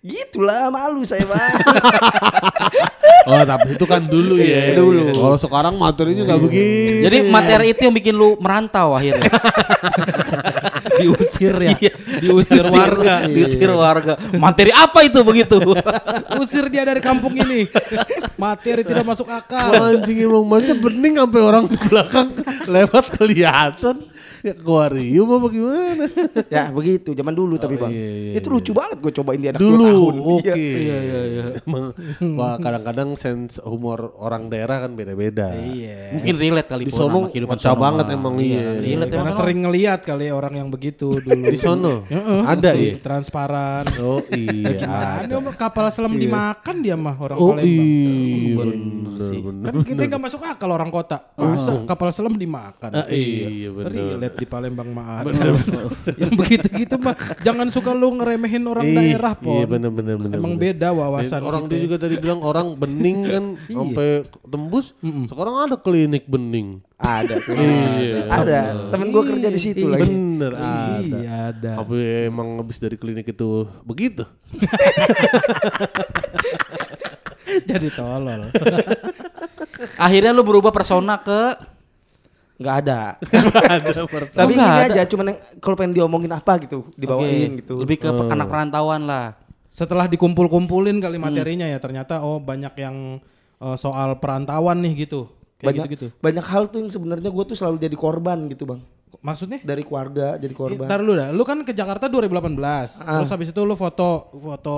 gitulah malu saya bang <laughs>
Oh tapi itu kan dulu ya. Dulu. Kalau sekarang materinya nggak begitu.
Jadi materi itu yang bikin lu merantau akhirnya. <laughs>
diusir ya.
Iya.
diusir warga.
Diusir warga. Materi apa itu begitu? <laughs>
Usir dia dari kampung ini. Materi tidak masuk akal.
Anjing emang banyak bening sampai orang di belakang lewat kelihatan. Ya akuarium apa gimana? <laughs>
ya begitu zaman dulu tapi bang
iya, iya,
itu lucu banget gue cobain di anak
Dulu,
dua tahun
oke.
Iya.
Iya, iya, Emang, wah kadang-kadang sense humor orang daerah kan beda-beda.
Iya.
Mungkin relate kali
Di sono
sama kehidupan sono
banget
mah.
emang, iya.
Relate
Karena
emang.
sering ngeliat kali ya orang yang begitu <laughs> dulu.
Di sono ada ya.
Transparan. <laughs>
Oh iya.
Gimana Om, kapal selam dimakan dia mah orang
Oh
Palembang.
iya.
Bener.
Kan kita nggak masuk akal orang kota. Masa kapal selam dimakan?
Ah, iya benar.
Relate di Palembang mah ada. yang begitu-gitu mah jangan suka lu ngeremehin orang
Ih,
daerah pon.
Iya benar benar benar.
Emang
benar.
beda wawasan
Dan orang dia juga tadi bilang orang bening kan <laughs> sampai tembus. Sekarang ada klinik bening.
ada <laughs>
Iya.
ada temen gue kerja di situ lagi
Bener ada.
Iya ada.
Apa emang habis dari klinik itu begitu? <laughs>
Jadi tolol.
Akhirnya lu berubah persona ke
nggak ada
Oh, <laughs>
tapi
nggak
ini
ada.
aja cuman yang kalau pengen diomongin apa gitu dibawain
Oke,
gitu
Lebih ke anak perantauan lah.
Setelah dikumpul-kumpulin kali materinya ya ternyata oh banyak yang eh, soal perantauan nih gitu. Kayak
banyak
gitu-gitu.
banyak hal tuh yang sebenarnya gue tuh selalu jadi korban gitu bang
Maksudnya?
dari keluarga jadi korban
Ntar lu dah, lu kan ke Jakarta 2018. Terus habis itu lu foto foto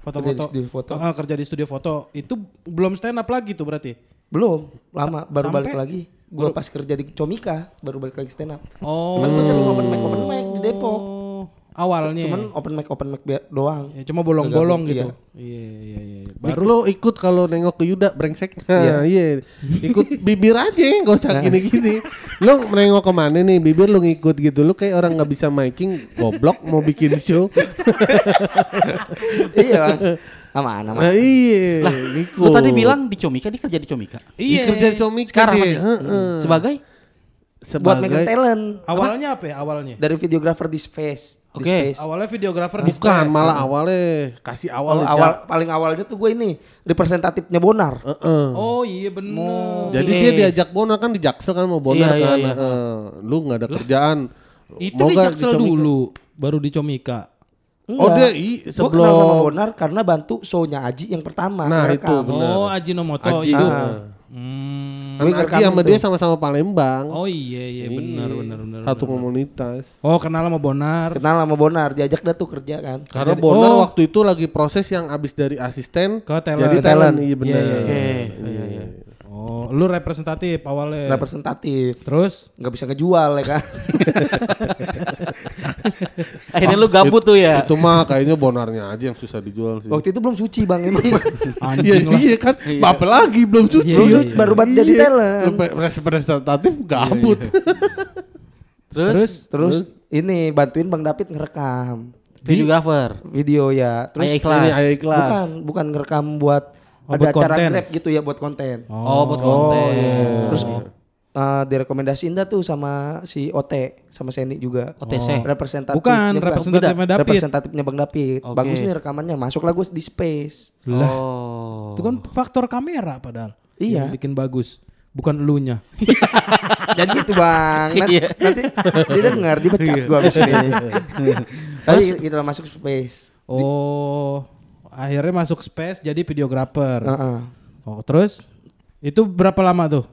foto-foto
Kerja di studio foto.
Ah, kerja di studio foto. Itu belum stand up lagi tuh berarti.
belum lama baru
sampai-
balik lagi gue pas kerja di Comika baru balik lagi stand up
Oh.
Cuman gue sering open mic open mic di Depok
Oh, awalnya.
Cuman open mic open mic doang.
ya, cuma bolong-bolong gitu. Iya iya iya. iya.
Baru lo ikut kalau nengok ke Yuda brengsek. Nah, <laughs> iya. Ikut bibir aja, nggak usah gini-gini. Lo menengok ke mana nih? Bibir lo ngikut gitu. Lo kayak orang nggak bisa miking, goblok mau bikin show. <laughs>
iya bang. Aman aman.
Nah, iya, ikut.
Lu tadi bilang di Comika, dia kerja di Comika.
Iya, kerja comik
Sekarang
dia.
masih.
Heeh.
Sebagai
Buat megang
Sebagai
talent.
Awalnya apa ya awalnya?
Dari videographer di Space. Di
Oke.
Space.
Awalnya videografer di
bukan
Space.
malah awalnya kasih awal
Oh,
aja.
awal paling awalnya tuh gue ini representatifnya Bonar.
Heeh.
Oh iya bener.
Jadi
Iya.
dia diajak Bonar kan di Jaksel kan mau Bonar
Iya, iya,
kan.
iya.
Heeh. Lu nggak ada kerjaan.
Itu
Mau
di Jaksel
Comika?
dulu, baru di Comika.
Oh dia i,
Gue kenal sama
sebelum
Bonar karena bantu show-nya Aji yang pertama.
Nah,
ngerekam.
itu, Benar.
Oh Ajinomoto
Aji.
itu.
Ah.
Hmm.
kan Aji sama
itu.
dia sama-sama Palembang.
Oh iya iya benar benar benar.
Satu
benar.
komunitas.
Oh kenal sama Bonar.
Kenal sama Bonar, diajak dah tuh kerja kan.
Karena
Jadi-
Bonar
oh.
waktu itu lagi proses yang abis dari asisten
Ke talent.
jadi
Ke
talent.
talent.
Iya benar.
Iya,
Oke, iya, iya.
Oh lu representatif awalnya.
Representatif.
Terus
nggak bisa ngejual ya kan. <laughs>
akhirnya lu gabut tuh ya.
Itu mah kayaknya Bonarnya aja yang susah dijual sih.
Waktu itu belum suci bang emang.
Iya
lah.
iya kan. Apa lagi belum cuci.
Iya, iya,
suci, baru banget jadi
Iya.
talent.
Lu Representatif gabut. <laughs>
Terus,
Terus ini bantuin Bang David ngerekam
videographer.
video ya. Terus
Ayah ikhlas.
Ini ayah ikhlas.
bukan bukan ngerekam buat
Oh,
ada
buat
acara
konten.
grab gitu ya buat konten.
Oh, buat konten.
Terus eh, direkomendasiin dah tuh sama si OT sama Seni juga.
OTC.
Representatif.
Bukan, representatifnya David.
Representatifnya Bang David.
Oke.
Bagus nih rekamannya. Masuklah gue di space.
Oh.
Itu kan faktor kamera padahal.
Iya.
Yang bikin bagus. Bukan elunya. <laughs>
Jadi gitu bang. Nanti,
Iya.
nanti dia dengar dipecat gua abis ini. <laughs> Tapi gitu lah masuk space.
Oh, akhirnya masuk space jadi videografer.
Heeh.
Oh, terus itu berapa lama tuh?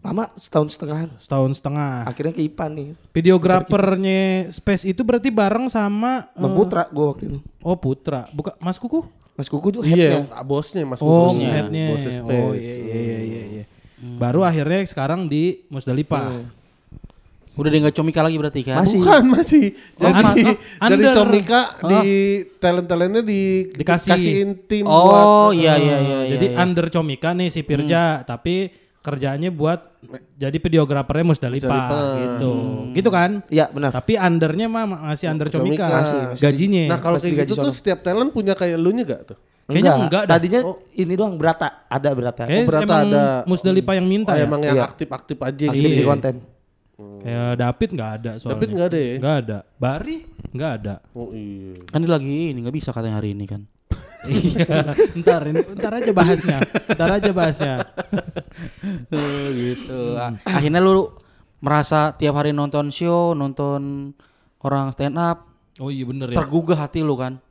Lama setahun setengah.
Setahun setengah.
Akhirnya ke IPA nih.
Videografernya space itu berarti bareng sama
Bang
eh,
Putra gua waktu itu.
Oh, Putra. Bukan Mas Kuku?
Mas Kuku tuh
Iya,
headnya.
bosnya Mas
Oh,
Kukusnya.
headnya.
Bosnya
Oh,
Space.
iya iya iya iya. iya. Baru akhirnya sekarang di Musdalifah.
Udah dia nggak comika lagi berarti kan?
Masih.
Bukan masih.
Oh,
Jadi
ma- oh,
dari
under.
Comika di talent-talentnya di
Dikasih.
dikasihin tim
Oh,
buat
iya iya iya.
Jadi
iya.
under Comika nih si Pirja, tapi kerjaannya buat jadi videografernya Musdalifah
Musdalifah.
gitu. Gitu kan?
Iya benar.
Tapi undernya mah masih under Comika.
Comika.
Masih, masih
Gajinya.
Nah, kalau kayak gitu tuh setiap talent punya kayak lu nya gak tuh?
Kayaknya enggak dah.
Tadinya ini doang berata, ada berata.
Kayak
berarti
emang
ada-
Musdalifah yang minta
Oh,
ya.
emang yang
Iya.
aktif-aktif aja
Aktif
gitu.
di konten.
Kayak David nggak ada soalnya.
David nggak ada ya?
Nggak ada. Bari nggak ada.
Oh iya.
Kan dia lagi ini nggak bisa katanya hari ini kan. <laughs>
iya. Ntar ini, ntar aja bahasnya. Ntar aja bahasnya. <laughs>
Oh, gitu. Ah, Akhirnya lu merasa tiap hari nonton show, nonton orang stand up,
Oh iya bener ya.
tergugah hati lu kan?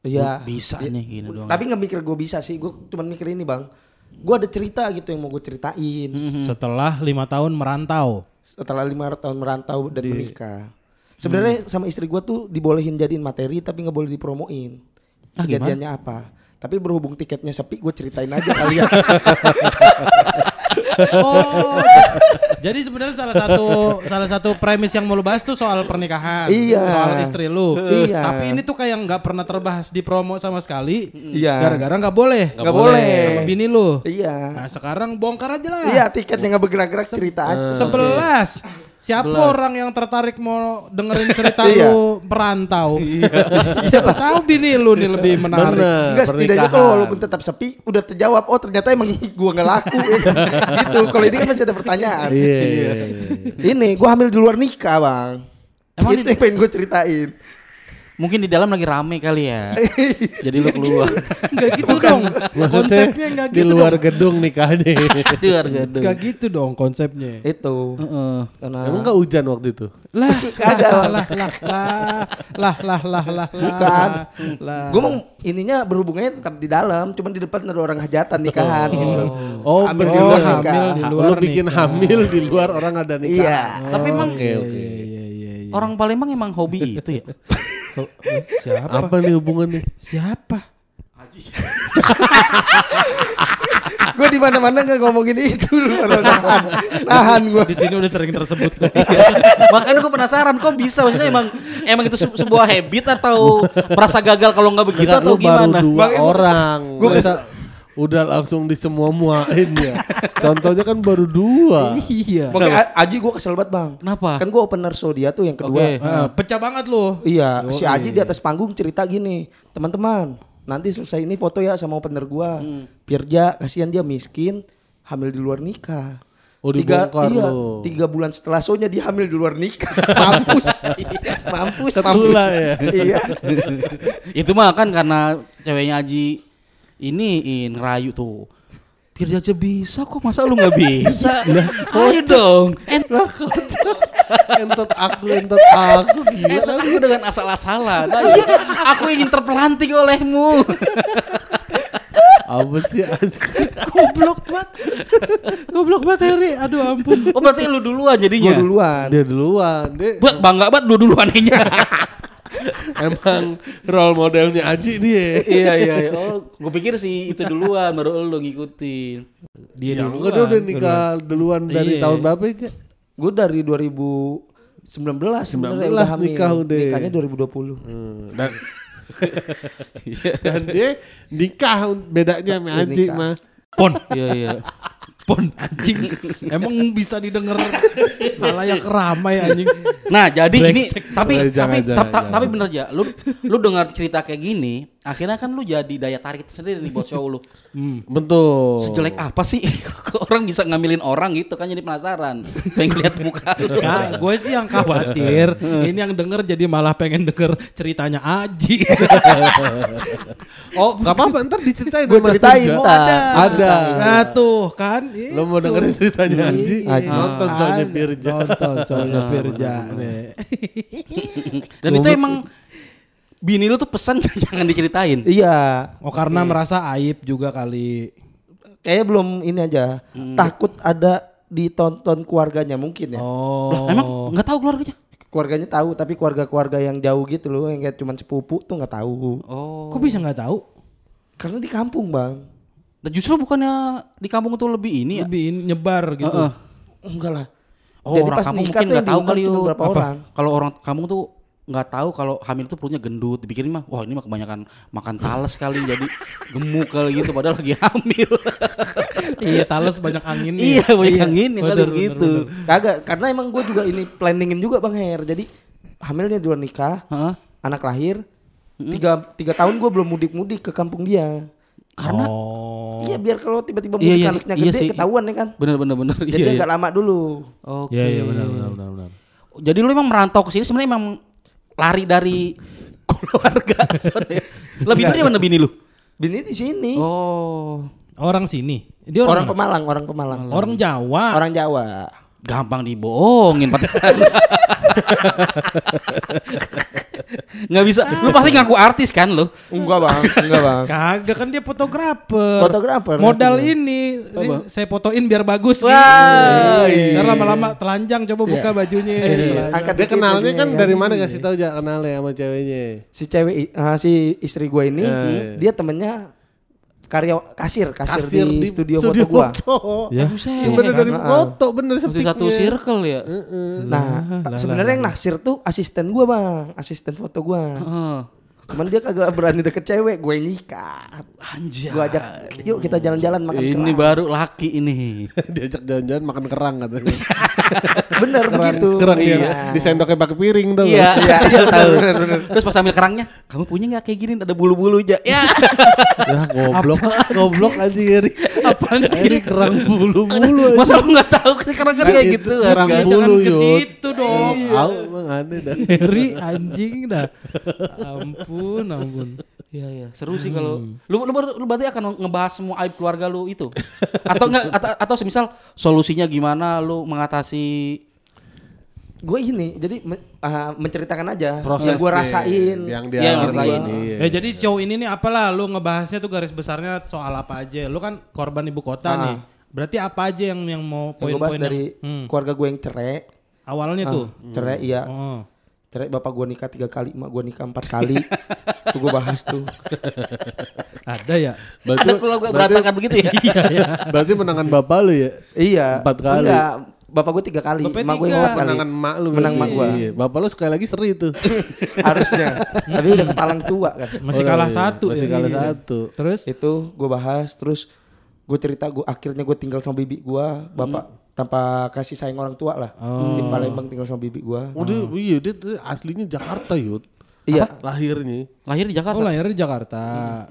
Iya.
Bisa nih gini doang.
Tapi nggak mikir gue bisa sih. Gue cuma mikir ini bang. Gue ada cerita gitu yang mau gue ceritain.
Setelah lima tahun merantau.
Setelah lima tahun merantau dan menikah. Sebenarnya sama istri gue tuh dibolehin jadiin materi tapi nggak boleh dipromoin.
Ah?
Kejadiannya apa? Tapi berhubung tiketnya sepi, gue ceritain aja <laughs> kali ya.
Oh, jadi sebenarnya salah satu salah satu premis yang mau lu bahas tuh soal pernikahan,
Iya.
soal istri lu.
Iya.
Tapi ini tuh kayak nggak pernah terbahas di promo sama sekali.
Iya.
Gara-gara nggak boleh.
Nggak boleh.
Sama bini lu.
iya.
Nah sekarang bongkar aja lah.
Iya tiketnya nggak bergerak-gerak cerita aja.
Sebelas. Siapa orang yang tertarik mau dengerin <laughs> cerita
Iya.
lu perantau? <laughs> Siapa tahu bini lu nih lebih menarik.
Bener.
Enggak setidaknya kalau walaupun tetap sepi udah terjawab oh ternyata emang gua nggak laku ya. <laughs> gitu. Kalau ini kan masih ada pertanyaan.
Iya. iya, iya.
Ini gua hamil di luar nikah bang.
Emang
itu yang pengen gue ceritain.
Mungkin di dalam lagi rame kali ya. <laughs> Jadi lu keluar.
Enggak gitu dong. Konsepnya enggak gitu.
Di luar
dong.
gedung nikahnya. <laughs>
di luar gedung.
Enggak gitu dong konsepnya.
Itu.
Uh -uh.
Karena
Emang enggak hujan waktu itu?
Lah, <laughs>
kagak
lah lah lah lah lah lah lah.
Bukan.
Lah.
mau ininya berhubungannya tetap di dalam, cuman di depan ada orang hajatan nikahan oh. gitu.
Oh,
hamil,
oh,
di luar
hamil di luar.
Lu bikin
nikah.
hamil di luar orang ada nikah.
Iya.
Oh, Tapi emang
okay, okay.
Iya, iya, iya, iya.
Orang Palembang emang hobi iya, iya,
itu ya. Siapa?
Apa nih hubungannya?
Siapa? <laughs>
gue di mana-mana nggak ngomongin itu lu nahan. Nahan gua.
Di sini udah sering tersebut. <laughs>
Makanya gue penasaran kok bisa maksudnya emang emang itu se- sebuah habit atau merasa gagal kalau nggak begitu
Enggak,
atau
baru
gimana?
dua
Bang, gua-
orang.
kesel.
Udah langsung di semua muain ya. Contohnya kan baru dua.
iya.
Makanya A- Aji gue kesel banget bang.
Kenapa?
Kan gue opener show dia tuh yang kedua.
Oke.
Eh, pecah banget lu.
Iya, si Aji di atas panggung cerita gini, teman-teman, nanti selesai ini foto ya sama opener gua. Pirja, kasihan dia miskin, hamil di luar nikah.
Oh,
tiga, iya, tiga bulan setelah shownya dia hamil di luar nikah. <laughs> mampus, mampus, mampus.
Ketula ya?
iya.
Itu mah kan karena ceweknya Aji ini in ngerayu tuh. Biar aja bisa kok masa lu nggak bisa? <laughs> Ayo dong. Ent <laughs>
entot aku, entot aku gila.
entot aku dengan asal-asalan. Aku ingin terpelanting olehmu. <laughs>
Apa sih?
Goblok banget. Goblok banget Heri. Aduh ampun.
Oh berarti lu duluan jadinya.
duluan.
Dia duluan. Dia
Buat bangga banget lu duluan kayaknya. <laughs>
emang role modelnya Aji dia.
iya iya. iya. Oh, gue pikir sih itu duluan baru lu ngikutin.
Dia
Ya,
duluan.
enggak dia udah nikah duluan dari
Iya.
tahun berapa ya?
Gue dari 2019 sebenarnya
19
udah hamil.
nikah udah.
Nikahnya 2020.
Hmm, dan <laughs> dan dia nikah bedanya sama Aji mah.
Pon.
Iya iya.
Pon anjing. Emang bisa didengar halayak ramai anjing.
Nah jadi ini tapi
jangan,
tapi
jangan,
ta- ta-
jangan.
tapi bener aja lu lu dengar cerita kayak gini akhirnya kan lu jadi daya tarik tersendiri nih buat show lu <laughs>
Betul.
sejelek apa sih <laughs> orang bisa ngambilin orang gitu kan jadi penasaran pengen lihat muka lu <laughs>
Kak, gue sih yang khawatir. ini yang denger jadi malah pengen denger ceritanya Aji.
Oh, gak apa-apa ntar diceritain
Gue ceritain
Tuja.
ntar.
Ada.
Nah tuh kan.
Lo mau dengerin ceritanya Aji?
Aji.
Nonton soalnya Pirja.
Nonton soalnya Pirja
dan itu emang bini lu tuh pesan <laughs> jangan diceritain
Iya.
Oh karena merasa aib juga kali.
Kayaknya belum ini aja. Takut ada ditonton keluarganya mungkin ya.
Oh.
Lah, emang nggak tahu keluarganya
Keluarganya tahu tapi keluarga-keluarga yang jauh gitu loh yang kayak cuman sepupu tuh nggak tahu.
oh
Kok bisa nggak tahu?
Karena di kampung, Bang.
Nah, justru bukannya di kampung tuh lebih ini ya
Lebih nyebar gitu.
Heeh.
Enggak lah.
Oh,
Jadi
orang
pas
kampung
nikah
mungkin
tuh
nggak tahu kali
berapa
Apa?
orang.
Kalau orang kampung tuh nggak tahu kalau hamil tuh perutnya gendut. Dipikirin mah, wah ini mah kebanyakan makan tales kali jadi gemuk kali gitu. Padahal lagi hamil. <laughs>
iya, Tales banyak angin.
iya, banyak angin ya kali
Bener, bener,
gitu.
bener.
Kagak, karena emang gue juga ini planningin juga Bang Her. Jadi hamilnya di luar nikah,
Heeh.
anak lahir, tiga, tiga tahun gue belum mudik-mudik ke kampung dia.
Karena
Oh.
Iya biar kalau tiba-tiba
Iya,
mudik
iya,
anaknya
iya
gede
sih.
ketahuan ya kan.
bener bener bener.
Jadi
iya, iya.
agak lama dulu.
Oke.
Iya, iya benar benar benar benar.
Jadi lu emang merantau ke sini sebenarnya emang lari dari keluarga. <laughs> Ya. Lebih dari mana bini lu?
Bini di sini.
Oh,
Orang sini. Dia
orang
orang,
Pemalang, orang Pemalang.
orang Jawa.
Orang Jawa.
Gampang dibohongin pantesan. Nggak bisa. Lu pasti ngaku artis kan lu?
Enggak bang, enggak bang.
Kagak kan dia fotografer.
Fotografer.
Modal ini, ini saya fotoin biar bagus
Wah,
gitu. Ntar lama-lama telanjang coba buka bajunya.
Angkat
Dia kenalnya kan
ya.
dari mana kasih tahu jangan kenalnya sama ceweknya.
Si cewek, ah, si istri gue ini,
Ya, ya.
dia temennya karya kasir, kasir,
Kasir
di, studio, foto gua.
Ya.
buset.
Yang bener dari foto, bener
Masih satu circle ya.
Nah, sebenarnya yang naksir tuh asisten gua bang, asisten foto gua.
Heeh.
Cuman dia kagak berani deket cewek, gue nyikat.
Anjay.
Gue ajak, yuk kita jalan-jalan makan
Ini
kerang.
baru laki ini. <laughs>
Diajak jalan-jalan makan kerang katanya. <laughs>
Bener begitu.
kerang
Iya.
dia disendoknya pakai piring tuh.
Iya, iya, iya, tahu. <laughs> Terus pas ambil kerangnya, kamu punya nggak kayak gini ada bulu-bulu aja? Ya.
Ya goblok, goblok aja Eri kerang bulu-bulu aja.
Masa lu nggak tahu kerang kan kayak gitu kan?
Kerang
Ya,
bulu
jangan ke situ dong.
Tahu emang aneh dah.
Heri anjing dah. Ampun, ampun.
Iya iya, seru sih kalau lu, lu lu berarti akan ngebahas semua aib keluarga lu itu. Atau enggak atau, atau semisal solusinya gimana lu mengatasi
Gue ini, jadi me- ah, menceritakan aja
Proses
yang gue
deh,
rasain.
yang dia
Iya, yang ngerasain.
Iya.
Ya jadi show ini nih apalah lu ngebahasnya tuh garis besarnya soal apa aja. Lu kan korban ibu kota
Ah.
nih. Berarti apa aja yang yang mau
gue
poin-poin
dari
yang- hmm,
keluarga gue yang cerai,
awalnya tuh.
cerai iya.
Oh.
cerai bapak gua nikah tiga kali emak gua nikah empat kali <laughs> tuh gua bahas tuh
Ada ya?
Berarti,
Ada keluarga berantakan begitu ya. <laughs>
berarti menangan bapak lu ya?
iya
Empat kali.
enggak bapak gua tiga kali
Bapak
emak yang empat kali
Menangan emak lu.
Menang emak gua.
Iya. Bapak lu sekali lagi seri tuh. <laughs>
harusnya tapi udah kepalang tua kan <laughs>
Masih
Oh,
kalah
iya.
satu
Masih
ya?
kalah
Iya.
satu.
Terus?
itu gue bahas terus gue cerita gue akhirnya gue tinggal sama bibi gue bapak tanpa kasih sayang orang tua lah di Palembang tinggal sama bibi gue
Oh, dia, iya dia, dia aslinya Jakarta yud.
iya
Lahirnya
Lahir di Jakarta.
Oh lahir di Jakarta.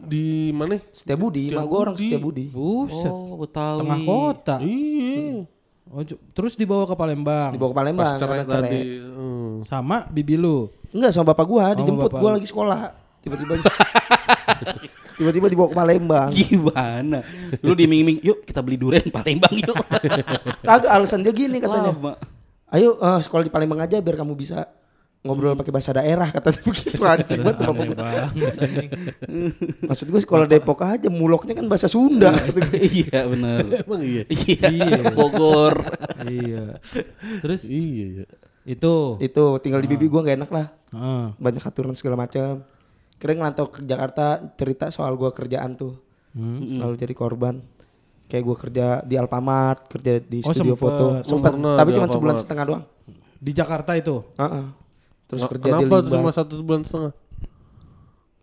di mana?
setia budi mak gue orang setia budi
Buset.
Oh, Betawi.
Tengah kota.
Iya.
Oh, terus dibawa ke Palembang.
dibawa ke Palembang
Pas cerai tadi. Hmm.
Sama bibi lu.
enggak sama bapak gue dijemput
bapak lu.
lagi sekolah tiba-tiba <laughs> tiba-tiba dibawa ke Palembang
Gimana? Lu diiming-iming, yuk kita beli durian Palembang yuk.
kagak alasan dia gini katanya
Lama.
ayo eh, sekolah di Palembang aja biar kamu bisa ngobrol pakai bahasa daerah katanya <laughs> begitu anjing banget bapak gua. Maksud gue sekolah Depok aja muloknya kan bahasa Sunda.
iya <laughs> benar.
Emang iya.
Iya, Bogor.
iya. Terus
Iya ya.
itu.
itu tinggal di bibi gue gak enak lah.
Ah.
Banyak aturan segala macam. Kira ngelantau ke Jakarta cerita soal gue kerjaan tuh. Selalu jadi korban. Kayak gue kerja di Alfamart, kerja di
Oh,
studio
sempet.
foto. Sempet, tapi cuma sebulan setengah doang.
Di Jakarta itu.
Heeh. Terus kerja di
Kenapa tuh
Limba.
cuma satu bulan setengah?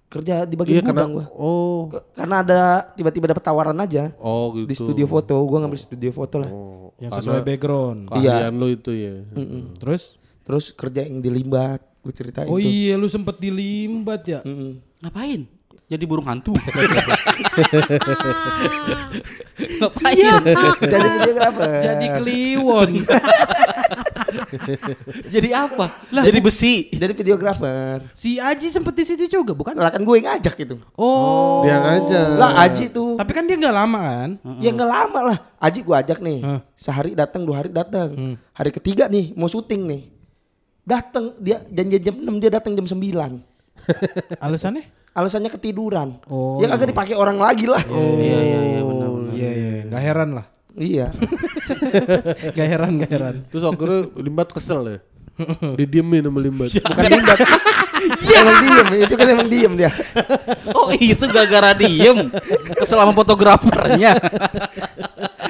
Kerja di bagian
karena
gudang gue.
oh
Karena ada tiba-tiba dapat tawaran aja
oh gitu.
di studio foto. Gue ngambil studio foto lah.
Oh,
Yang sesuai background.
keahlian lu itu ya.
Terus?
Terus kerja yang di Limbat. Gue ceritain
Oh
tuh.
iya lu sempet dilimbat ya.
Mm-mm.
Ngapain? Jadi burung hantu. <laughs> Ngapain?
Jadi videografer.
Jadi kliwon. <laughs> <laughs>
Jadi apa? Jadi besi.
Jadi videografer.
si Aji sempet di situ juga bukan?
Lah kan gue yang ngajak itu.
Oh.
Dia ngajak.
Lah Aji tuh.
Tapi kan dia nggak lama kan?
Ya nggak lama lah. Aji gue ajak nih.
Hah.
Sehari datang, dua hari datang. Hari ketiga nih mau syuting nih. Datang dia janji jam 6 dia datang jam 9. <laughs>
Alasannya?
Alasannya ketiduran.
Oh.
Ya kagak dipakai orang lagi lah.
Iya iya iya benar benar.
Iya iya. Gak heran lah.
Iya. <laughs>
Gak heran gak heran.
Terus akhirnya Limbat kesel ya. Didiemin sama Limbat.
Bukan limbat. <laughs> Emang diem, itu kan emang diem dia.
Oh itu gara-gara diem Kesel sama fotografernya <laughs>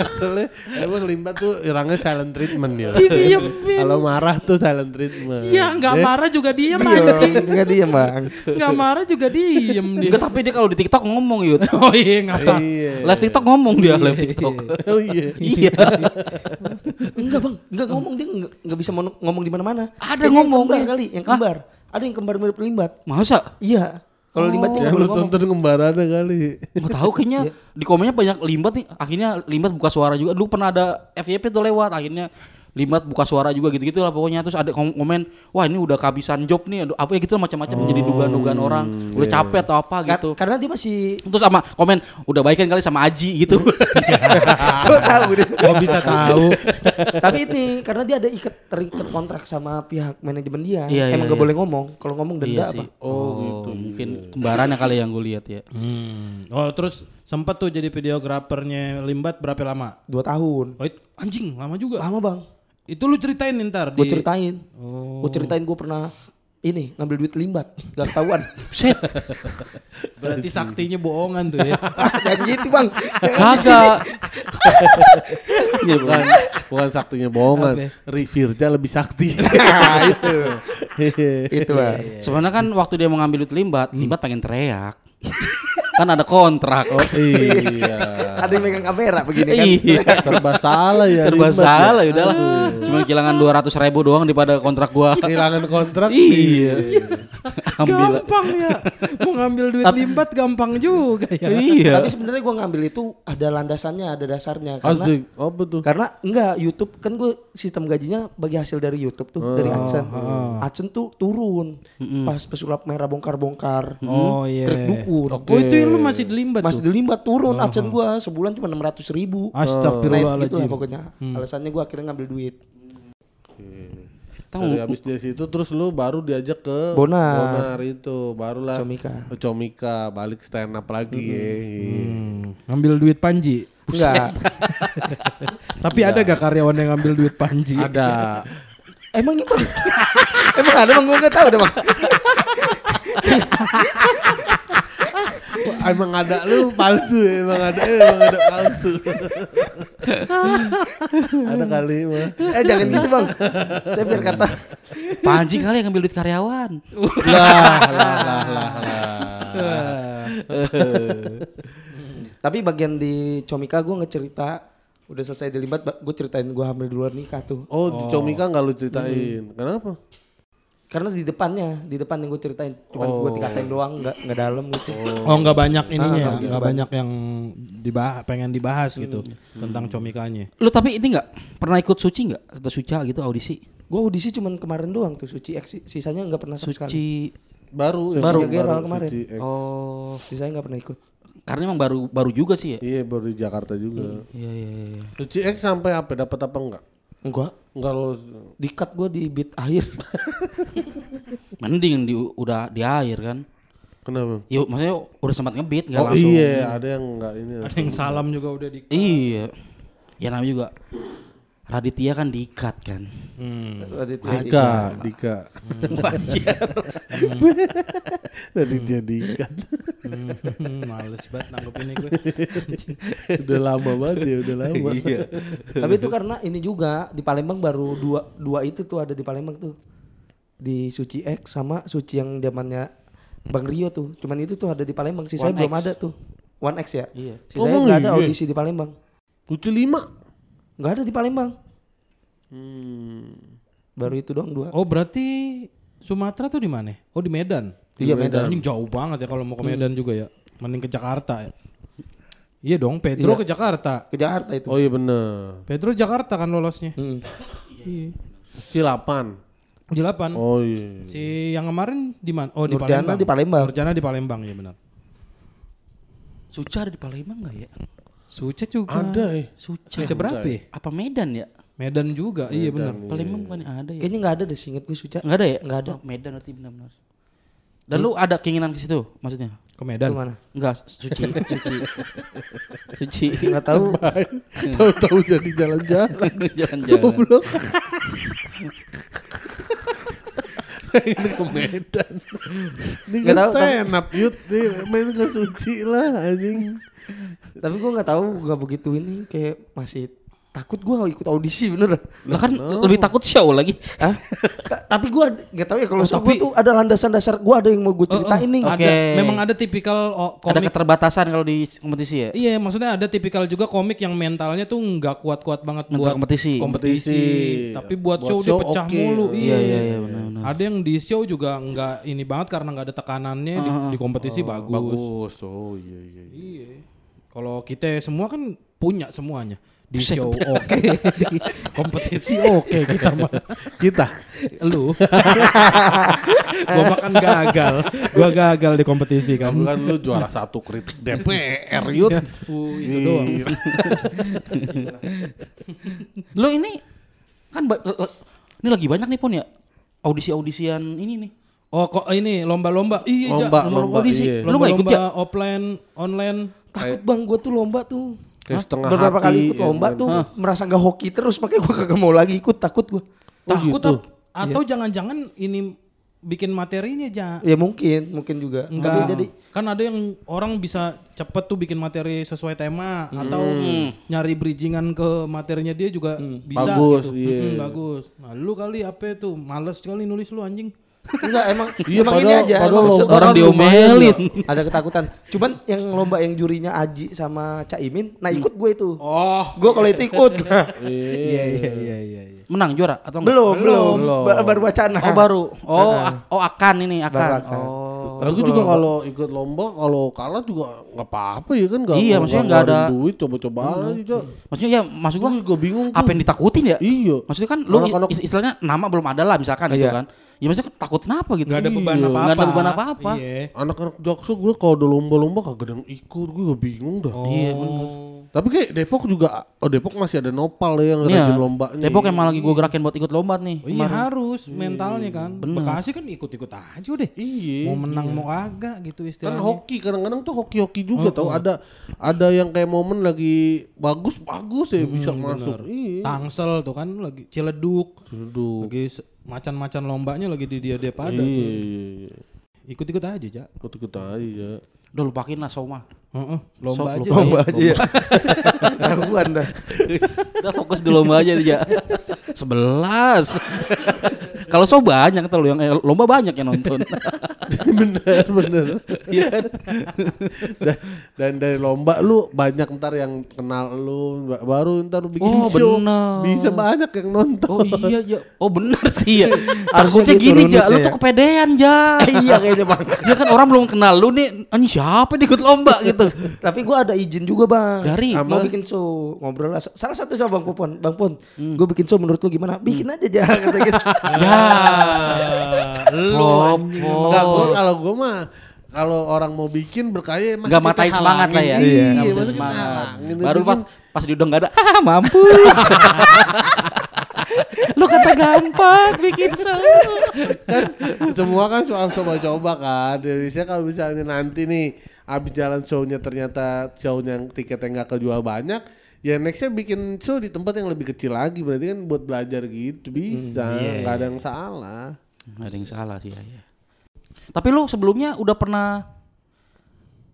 Keselnya emang Limbat tuh orangnya silent treatment ya.
Didiemin.
Kalau marah tuh silent treatment.
Iya nggak
Eh,
marah juga diem anjing.
enggak diem bang.
Nggak marah juga diem dia.
Enggak tapi dia kalau di TikTok ngomong yud <laughs>
Oh iya nggak apa.
Iya.
Live TikTok ngomong dia live TikTok
Oh iya. <laughs>
Iya
Enggak bang, enggak ngomong dia enggak, enggak bisa ngomong di mana-mana.
Ada ngomong
yang kembar kali, yang kembar. Ada yang kembar mirip limbat.
Masa?
Iya. Kalau limbat dia
Yang
nggak
lu tonton kembarannya kali.
Nggak tahu kayaknya. <laughs> Di komennya banyak limbat nih. Akhirnya limbat buka suara juga. Dulu pernah ada FYP tuh lewat. Akhirnya limbat buka suara juga gitu-gitu lah pokoknya terus ada kom- komen wah ini udah kehabisan job nih aduh, apa ya gitu lah, macam-macam jadi dugaan-dugaan orang udah capek atau apa
Kar-
gitu
Karena dia masih
terus sama komen udah baikan kali sama Aji gitu <laughs>
Gue tahu dia.
Gua bisa tahu. <laughs>
Tapi ini karena dia ada ikat terikat kontrak sama pihak manajemen dia.
Iya,
Emang
iya,
gak
iya.
boleh ngomong. Kalau ngomong denda
iya
apa?
sih oh, gitu mungkin kembarannya kali yang gue lihat ya
Hmm. Oh terus sempet tuh jadi videografernya Limbat berapa lama?
Dua tahun.
Oh anjing lama juga.
Lama bang.
Itu lu ceritain nih ntar
Gue
di
ceritain.
Oh.
Gue ceritain gue pernah ini ngambil duit limbat. Gak ketahuan. <laughs>
set
Berarti saktinya bohongan tuh ya.
Jangan <laughs> gitu bang.
kagak <laughs>
Iya bukan, bukan saktinya bohongan. Rivirja lebih sakti.
nah itu. itu bang.
sebenarnya kan waktu dia mau ngambil duit limbat limbat pengen teriak kan ada kontrak
Oh iya.
Ada yang megang kamera begini kan.
iya <laughs>
Serba salah ya.
serba
Limbat
salah ya udahlah cuma kehilangan dua ratus ribu doang daripada kontrak gua
Kehilangan kontrak.
iya ambil
gampang ya. Mau ngambil duit Limbat gampang juga ya.
iya
Tapi sebenarnya gue ngambil itu ada landasannya, ada dasarnya. Karena
Asik. Apa tuh?
Karena enggak YouTube kan gue sistem gajinya bagi hasil dari YouTube tuh dari AdSense. AdSense tuh turun pas pesulap merah bongkar-bongkar.
Oh iya.
Trik dukur.
Oh itu yang lu masih di Limbat
Masih
tuh.
di limbat turun AdSense gue sebulan cuma 600 ribu. Naik gitu lah
Astagfirullahaladzim.
pokoknya. Alasannya gue akhirnya ngambil duit.
Tahu
Dari habis dari situ terus lu baru diajak ke
Bonar.
Bonar itu, barulah
Comika.
Comika balik stand up lagi ya. Iya.
Hmm, ngambil duit Panji.
Enggak. <laughs>
Tapi ada gak karyawan yang ngambil duit Panji?
Ada <laughs>
Emang emang <laughs> emang ada bang gue nggak tahu deh bang.
Emang ada lu palsu ya, emang ada emang ada palsu. ada kali mah.
Eh jangan gitu bang. Saya biar kata.
Panji kali yang ngambil duit karyawan.
lah lah lah lah lah.
Tapi bagian di Comika gue ngecerita udah selesai dilibat, gue ceritain gue hamil di luar nikah tuh.
Oh, di Comika nggak lu ceritain. Kenapa?
Karena di depannya, di depan yang gue ceritain, cuman gue dikatain doang, nggak nggak dalam gitu.
Oh nggak banyak ininya,
Ah,
ya?
nggak
nggak banyak yang dibahas, pengen dibahas gitu tentang comikanya.
Lu tapi ini nggak pernah ikut suci nggak atau suca gitu audisi?
Gue audisi cuman kemarin doang tuh Suci X, sisanya nggak pernah sama sekali.
Suci.
Baru
Baru, Geral kemarin.
Suci X.
Oh,
Sisanya nggak pernah ikut.
karena emang baru baru juga sih ya.
Iya, baru di Jakarta juga.
Iya iya iya.
Suci X sampai apa? Dapat apa enggak?
Enggak,
Enggak lo
dikat gue di beat akhir. <laughs>
Mending di udah di air kan.
kenapa?
Ya maksudnya udah sempat ngebit nggak
Oh
langsung.
iya, ada yang enggak ini.
Ada yang salam juga udah di.
Iya. Ya namanya juga Raditya kan diikat kan.
Hmm.
Dika, Dika.
Wajar.
Tadi dia Dika.
Hmm, <laughs> Males banget nangkep ini gue. <laughs>
udah lama banget ya, udah lama. <laughs>
Iya.
Tapi itu karena ini juga di Palembang baru dua dua itu tuh ada di Palembang tuh. Di Suci X sama Suci yang zamannya Bang Rio tuh. Cuman itu tuh ada di Palembang sih. Saya
One
belum
X.
ada tuh. One X ya?
Iya.
Sisanya
Emang
nggak ada
iya?
audisi di Palembang.
Lucu lima.
Nggak ada di Palembang.
Hmm.
Baru itu doang dua.
Oh berarti Sumatera tuh di mana? Oh di Medan.
Iya Medan.
Anjing jauh banget ya kalau mau ke Medan juga ya. Mending ke Jakarta ya. Iya dong, Pedro ke Jakarta.
Ke Jakarta itu.
Oh iya bener.
Pedro Jakarta kan lolosnya.
Hmm.
Iya.
Cilapan.
Delapan.
Oh iya.
Si yang kemarin di mana? Oh di
Nurjana
Palembang.
di Palembang.
Nurjana di Palembang ya benar.
Suca ada di Palembang nggak ya?
Suca juga.
Ada eh.
Suca.
Suca berapa? ya?
Apa Medan ya?
Medan juga. iya benar.
Palembang bukan ada ya?
Kayaknya nggak ada deh singkat gue Suca.
Nggak ada ya?
Nggak ada.
Oh, Medan berarti benar-benar. Dan lu ada keinginan ke situ maksudnya?
Ke Medan.
Ke mana?
Enggak, suci, <laughs> suci. suci.
Nggak tahu.
Tahu-tahu jadi jalan-jalan. <laughs>
Jalan-jalan. <laughs>
Ini ke Medan. Ini
Nggak
kan
tahu, tapi-
stand up yut. Main ke suci lah anjing.
Tapi gue nggak tahu nggak begitu ini kayak masih takut gue ikut audisi bener.
Lah kan lebih takut show lagi.
Hah? Tapi gue nggak tahu ya kalau
Oh, tapi-
tuh ada landasan dasar gue ada yang mau gue ceritain nih.
Ada,
Oke.
memang ada tipikal oh,
Ada
komik.
keterbatasan kalau di kompetisi ya?
Iya, maksudnya ada tipikal juga komik yang mentalnya tuh nggak kuat-kuat banget
Mental
buat
kompetisi.
kompetisi.
Kompetisi.
Tapi buat,
Buat
show, dia
show
pecah
oke.
mulu.
Iya, iya, iya, benar-benar.
Ada yang di show juga nggak ini banget karena nggak ada tekanannya di, di kompetisi bagus.
Bagus. Oh iya iya. iya.
Iya. Kalau kita semua kan punya semuanya. Di show <laughs> oke, di kompetisi oke kita mah.
Kita.
Lu. <laughs> gua makan gagal. Gua gagal di kompetisi kan.
Kamu kan lu juara satu kritik DPR yut.
Uh, itu doang. <laughs>
Lu ini kan l- l- ini lagi banyak nih Pon ya audisi-audisian ini nih.
Oh kok ini lomba-lomba? Iya, Ja.
Lomba,
Lomba
lomba,
audisi.
iya.
Lu nggak ikut
Lomba-lomba
ya?
offline, online.
Takut bang gue tuh lomba tuh.
Kayak setengah
Beberapa
hati,
kali ikut lomba tuh merasa nggak hoki terus makanya gue kagak mau lagi ikut takut gue.
Takut
gitu?
ap- atau jangan-jangan ini bikin materinya ja?
Ya mungkin mungkin juga.
enggak
Tapi jadi
kan ada yang orang bisa cepet tuh bikin materi sesuai tema atau nyari bridgingan ke materinya dia juga bisa
Bagus,
gitu.
iya.
Mm, bagus. Nah lu kali apa tuh? Males sekali nulis lu anjing
enggak emang
Iya,
emang ini
padahal-
aja.
padahal
emang
lomba
sebenarnya
Orang diomelin.
ada ketakutan. Cuman yang lomba yang jurinya Aji sama Caimin, nah ikut gue itu.
oh
Gue kalau itu ikut. <laughs>
iya <laughs> iya iya iya iya.
Menang juara atau enggak?
belum, belum,
Belum.
Ba- Baru wacana.
Oh baru. <laughs> Oh, ak- oh akan ini akan.
Baru akan.
Oh.
Lalu juga kalau ikut lomba kalau kalah juga nggak apa-apa ya kan nggak
Iya, maksudnya nggak
ngeluarin
ada-
duit coba-coba aja Cok.
Maksudnya ya maksud gua
Gue juga bingung
apa yang ditakutin ya?
Iya.
Maksudnya kan lu istilahnya nama belum ada lah misalkan gitu
Iya.
kan. Ya maksudnya takut kenapa gitu?
nggak ada beban
Iya.
apa-apa
Nggak ada beban apa-apa.
iya
Anak-anak jaksa gue kalau ada lomba-lomba kagak ada yang ikut gue gak bingung dah.
Iya,
oh
Tapi kayak Depok juga, oh Depok masih ada Nopal ya yang
Iya.
rajin lombanya.
Depok emang lagi gue gerakin buat ikut lomba nih.
Oh, iya harus mentalnya kan. Bekasi kan ikut-ikut aja udah.
Iya.
Mau menang mau agak gitu
Kan
istilahnya.
hoki kadang-kadang tuh hoki-hoki juga tau ada ada yang kayak momen lagi bagus bagus ya bisa masuk. Iya.
Tangsel tuh kan lagi Ciledug.
Duduk.
Lagi macan-macan lombanya lagi di dia dia pada
Iya,
tuh.
iya, iya.
Ikut-ikut aja, Ja.
Ikut-ikut aja.
Udah lupakin lah Soma.
Lomba
Sok,
aja.
lomba.
Lomba. <laughs>
aja ya. Gangguan dah. <laughs>
Udah fokus di lomba aja dia. Sebelas. <laughs> Kalau so banyak tuh yang eh, lomba banyak yang nonton.
bener bener.
Iya kan?
dan, dan dari lomba lu banyak ntar yang kenal lu ba- baru ntar lu bikin
Oh,
show
bener.
bisa banyak yang nonton.
Oh iya ya. Oh bener sih ya. Takutnya gini ja,
runutnya
lu
ya.
tuh kepedean ja.
iya kayaknya bang.
Ya kan orang belum kenal lu nih, ini siapa yang ikut lomba gitu. <laughs>
Tapi gua ada izin juga bang.
Dari?
mau
Sama?
bikin show ngobrol lah. Salah satu sama bang Popon, bang Pon. Gue bikin show menurut lu gimana? Bikin aja aja kata gitu. <laughs>
Ya.
Lu anjing.
Enggak gua kalau gua mah kalau orang mau bikin berkaya masa
Enggak
kita
matai semangat lah ya.
Iya,
Nggak matai
masa kita
semangat.
halangin.
Baru pas pas diundang enggak ada, ah mampus. <laughs> lu kata gampang bikin show.
kan semua kan soal coba-coba kan. Jadi saya kalau misalnya nanti nih habis jalan show-nya ternyata show-nya yang tiketnya nggak kejual banyak, ya nextnya bikin show di tempat yang lebih kecil lagi. Berarti kan buat belajar gitu bisa,
iya,
nggak ada yang salah.
Nggak ada yang salah sih ya. ya. Tapi lu sebelumnya udah pernah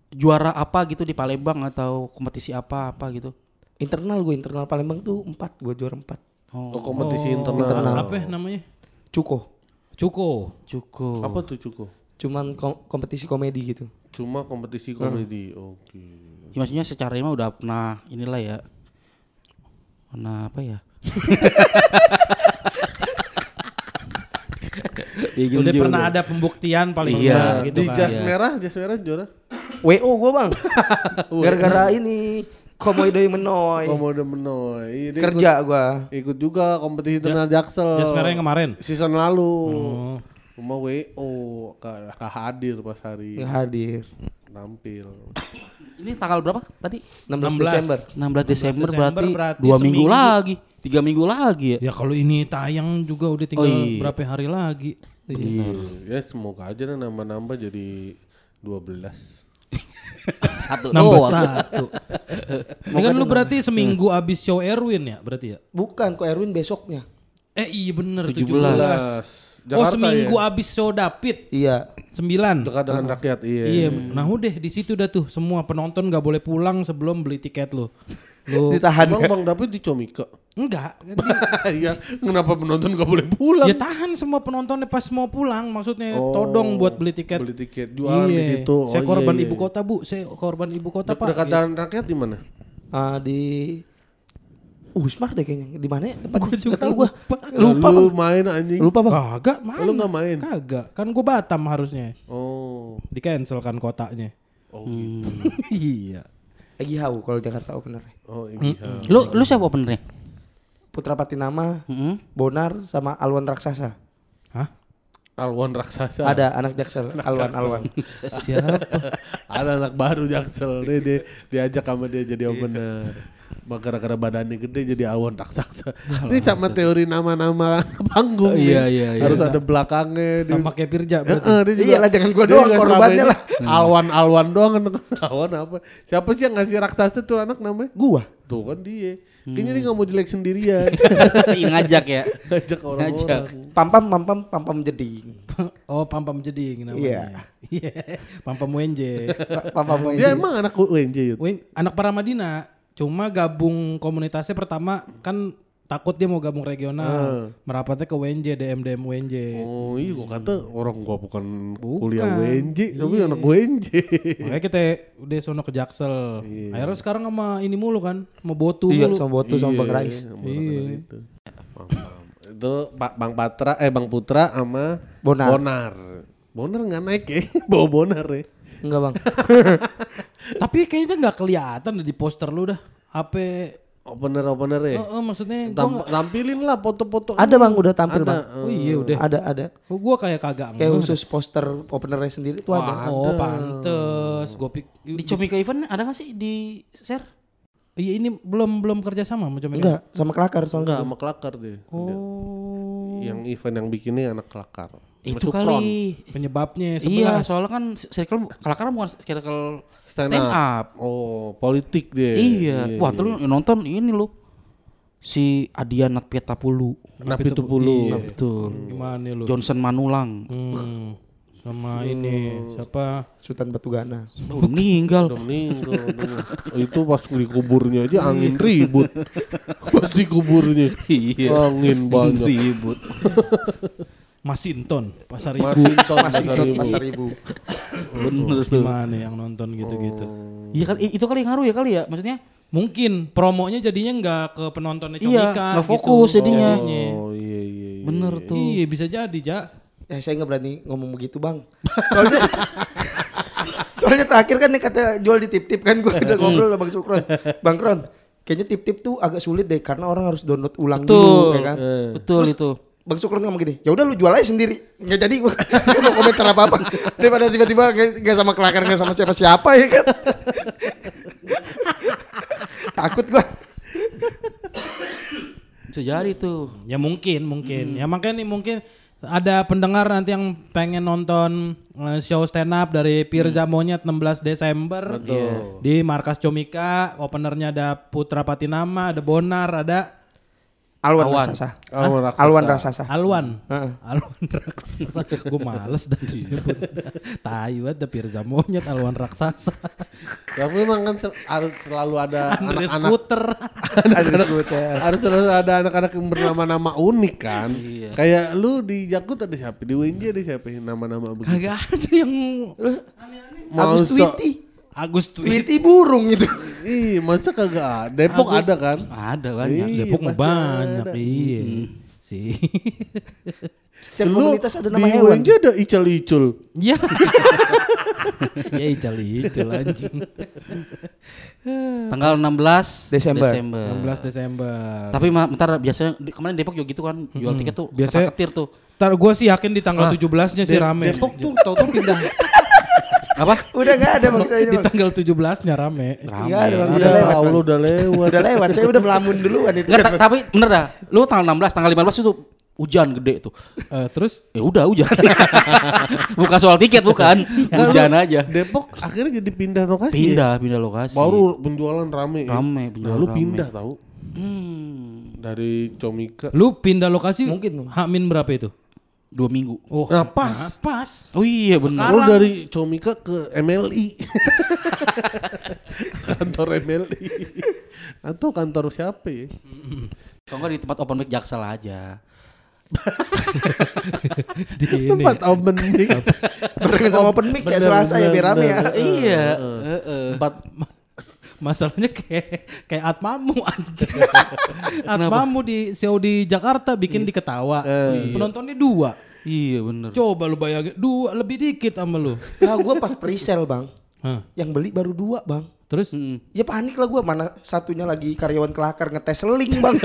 juara apa gitu di Palembang atau kompetisi apa apa gitu?
internal gue internal Palembang tuh empat. Gue juara empat.
Oh, kompetisi
Oh,
internal.
Apa ya namanya?
Cuko.
Cuko.
Cukup.
Apa tuh cukup?
Cuman kom- kompetisi komedi gitu.
Cuma kompetisi komedi. Oke.
Ya, maksudnya secara mah udah pernah inilah ya. Pernah apa ya? Ya,
Udah
gimana?
pernah ada pembuktian paling
Iya.
enggak gitu
di
kan.
jas
Iya.
merah, jas merah juara.
WO gue bang. <laughs> Gara-gara ini komodo yang menoy.
Komodo Menoy. Iya, dia
Kerja gue.
Ikut, ikut juga kompetisi internal Jaksel.
Jas merah yang kemarin.
season lalu.
Oh.
Cuma WO gak, gak hadir pas hari
Nggak hadir.
tampil.
Ini tanggal berapa tadi?
16,
16.
Desember.
16 Desember,
Desember
berarti,
berarti
dua minggu lagi, tiga minggu lagi ya.
Ya kalau ini tayang juga udah tinggal
Oh, iya.
berapa hari lagi.
Iya. Ya semoga aja nambah-nambah jadi 12. <laughs>
Satu
Nambah satu. <laughs> Ini kan lu berarti seminggu abis show Erwin ya berarti ya?
Bukan kok Erwin besoknya.
Eh iya bener
17.
17. Oh
Jakarta
seminggu
ya?
abis show David
Iya.
sembilan.
Dekat dengan rakyat iya.
Iya, nah udah di situ dah tuh semua penonton nggak boleh pulang sebelum beli tiket lu. Lu <laughs>
Ditahan.
Bang Bang David di Comika.
enggak, kan <laughs> di-
Iya, kenapa penonton gak boleh pulang?
ya tahan semua penontonnya pas mau pulang, maksudnya
Oh,
todong buat beli tiket.
Beli tiket jualan di
Iya,
situ.
Saya
Oh,
korban
iya,
ibu
iya.
kota bu, saya korban ibu kota
Dek-
pak.
Dekat dengan rakyat di mana?
Ah, di Usmar deh kayaknya. Di mana ya tempat?
Gua juga
tahu gua.
lupa.
Lu main anjing.
Lupa bang.
Kagak main.
Lu nggak main?
Kagak. Kan gue Batam harusnya.
Oh.
Di cancel kan kotanya.
Oh gitu. <laughs>
iya.
Lagi hau kalau Jakarta opener.
Oh iya.
Lu lu siapa openernya?
Putra Patinama. Bonar sama Alwan Raksasa.
Hah?
Alwan Raksasa.
Ada anak Jaksel, Alwan Alwan. <laughs>
Siapa?
Ada anak baru Jaksel. Dia, dia diajak sama dia jadi opener. Gara-gara badannya gede jadi Alwan Raksasa. <laughs> Ini sama teori nama-nama <laughs> panggung.
Oh, iya, iya, iya.
Harus ada belakangnya.
Sama kayak Pirja berarti.
eh, dia juga-
Iyalah, jangan gua
dia
doang korbannya lah. <laughs>
ini Alwan Alwan doang kan. Alwan apa? Siapa sih yang ngasih raksasa tuh anak namanya?
Gua.
Tuh kan dia. Kayaknya dia gak mau jelek sendirian.
Yang ngajak ya.
Ngajak orang-orang.
Ngajak.
Pampam pampam pampam jeding.
Oh, Pampam Jeding namanya.
Iya.
Iya. Pampam Wenje.
Pampam
Dia emang anak UNJ Yud?
Wen- anak Paramadina. Cuma gabung komunitasnya pertama kan takut dia mau gabung regional. Merapatnya ke WNJ, DMDM WNJ.
Oh iya gua kata orang gua bukan,
Bukan.
kuliah tapi
Iya.
anak UNJ.
Makanya kita udah sono ke Jaksel. Akhirnya sekarang sama ini mulu kan, sama Botu
Iya
mulu.
sama Botu sama Bang
Iya,
Rais.
orang itu. Bang- Bang. Itu Pak Bang Patra eh Bang Putra sama
Bonar.
Bonar. Bonar nggak naik ya, <laughs> bawa Bonar ya.
Enggak bang. <laughs>
Tapi kayaknya nggak kelihatan di poster lu dah. Apa
Opener opener ya.
Eh, eh, maksudnya gua
Tam-
nggak-
tampilin lah foto-foto.
Ada bang udah tampil
Ada,
bang.
Oh iya udah.
Ada ada.
Oh, gua kayak kagak
Kayak khusus poster openernya sendiri tuh ada.
Oh, pantes. Gua pik
Di Comika Event ada gak sih di share?
Iya ini belum belum kerja sama sama Comika.
Enggak, sama kelakar soalnya.
Enggak sama kelakar deh.
Oh.
Yang event yang bikinnya anak kelakar.
Itu
Supron.
kali.
Penyebabnya 11.
Iya, soalnya kan circle kelakaran bukan circle
Stand,
stand,
up.
up.
Oh, politik deh.
Iya. Wah, tuh lu yang nonton ini lu. Si Adiana Pietapulu.
Napi itu puluh.
Nah, betul.
Gimana lu?
Johnson Manulang.
Hmm. Sama ini siapa?
Sultan Batugana.
Udah meninggal.
Udah meninggal. udah. itu pas di kuburnya aja angin ribut. pas di kuburnya.
Iya.
Angin banyak.
Ribut. <laughs>
Masinton, Pasar Ibu.
Masinton,
Masinton
Pasar
Pasar
Ibu.
Bener.
Gimana yang nonton gitu-gitu?
Iya kali itu kali yang ngaruh ya kali ya. Maksudnya
Mungkin promonya jadinya nggak ke penontonnya
Iya,
Comika
nggak fokus
gitu.
jadinya.
Oh iya iya. iya.
bener tuh.
Iya bisa jadi, Ja.
Ya saya nggak berani ngomong begitu bang. Soalnya <laughs> soalnya terakhir kan nih kata jual di tip-tip kan gue udah <laughs> ngobrol sama Bang Sukron. Bang Kron, kayaknya tip-tip tuh agak sulit deh karena orang harus download ulang dulu
Betul.
ya kan.
Betul
Terus
itu.
Bang Sukron ngomong gini, ya udah lu jual aja sendiri. Nggak jadi gue <laughs> mau komentar apa apa. Daripada tiba-tiba nggak nggak sama kelakar nggak sama siapa-siapa ya kan. <laughs> Takut gua.
Bisa jadi tuh.
Ya mungkin, mungkin. Ya makanya nih mungkin ada pendengar nanti yang pengen nonton eh, show stand up dari Pirza Monyet 16 Desember
Betul.
di Markas Comika. Openernya ada Putra Patinama, ada Bonar, ada
Alwan
Awan.
Raksasa.
Alwan Raksasa.
Alwan Raksasa.
Alwan.
Heeh.
Alwan Raksasa. Gue males dan disebut. Tai banget ada Pirza Monyet, Alwan Raksasa.
Tapi memang kan harus selalu ada anak-anak
Scooter.
Ada skuter.
harus selalu ada anak-anak yang bernama-nama unik kan.
Iya.
Kayak lu di Jakut ada siapa? Di WNJ ada siapa nama-nama begitu?
Kagak ada yang
Agus
Masa-
Twiti.
Agus Tweet.
Twiti burung itu. <laughs>
Ih, masa kagak ada? Depok ada kan?
Ada banyak.
Iya,
Depok mah banyak
ada.
iya. Sih. <laughs>
Setiap
Lu
komunitas ada nama hewan.
WNJ ada Icul-Icul.
Ya. <laughs> ya ical itu anjing.
Tanggal 16
Desember.
16 Desember.
Tapi ma- bentar biasanya di- kemarin Depok juga gitu kan jual tiket tuh
Biasanya-
biasa ketir tuh.
Ntar gue sih yakin di tanggal
Ah,
17-nya sih rame.
Depok tuh tau-tau pindah.
Apa?
Udah nggak ada bang saya
di tanggal 17-nya rame.
Rame.
Ada bang. Udah
Ya
lewat.
Udah lewat.
Udah <laughs> lewat. Saya udah melamun duluan itu.
Enggak, ta- tapi bener dah. Lu tanggal 16, tanggal 15 itu hujan gede tuh.
Eh, terus
Ya udah hujan. <laughs> bukan soal tiket bukan. hujan aja.
Depok akhirnya jadi pindah lokasi. ya?
Pindah, pindah lokasi.
Baru penjualan rame. ya?
Rame,
Nah,
penjualan
lu
rame.
pindah tahu
Hmm,
dari Comika.
lu pindah lokasi
Mungkin.
Hamin berapa itu?
Dua minggu.
Oh,
Nah, pas.
nah, pas.
Oh iya bener.
Lu dari Comika ke MLI. <laughs> kantor MLI. Atau kantor siapa ya?
Kalau nggak di tempat open mic Jaksel aja. <laughs>
Di ini.
Tempat open mic.
Barengan sama open mic ya Selasa ya biar rame ya.
iya. heeh.
Tempat
Masalahnya kayak kayak Atmamu anjing. <laughs> Atmamu di show di Jakarta bikin di Ketawa. Penontonnya dua.
Iya bener.
Coba lu bayangin dua lebih dikit sama lu.
Nah gue pas pre-sale bang.
Hah.
Yang beli baru dua bang.
Terus
Hmm.
Ya panik lah gue mana satunya lagi karyawan kelakar ngetes seling bang. <laughs>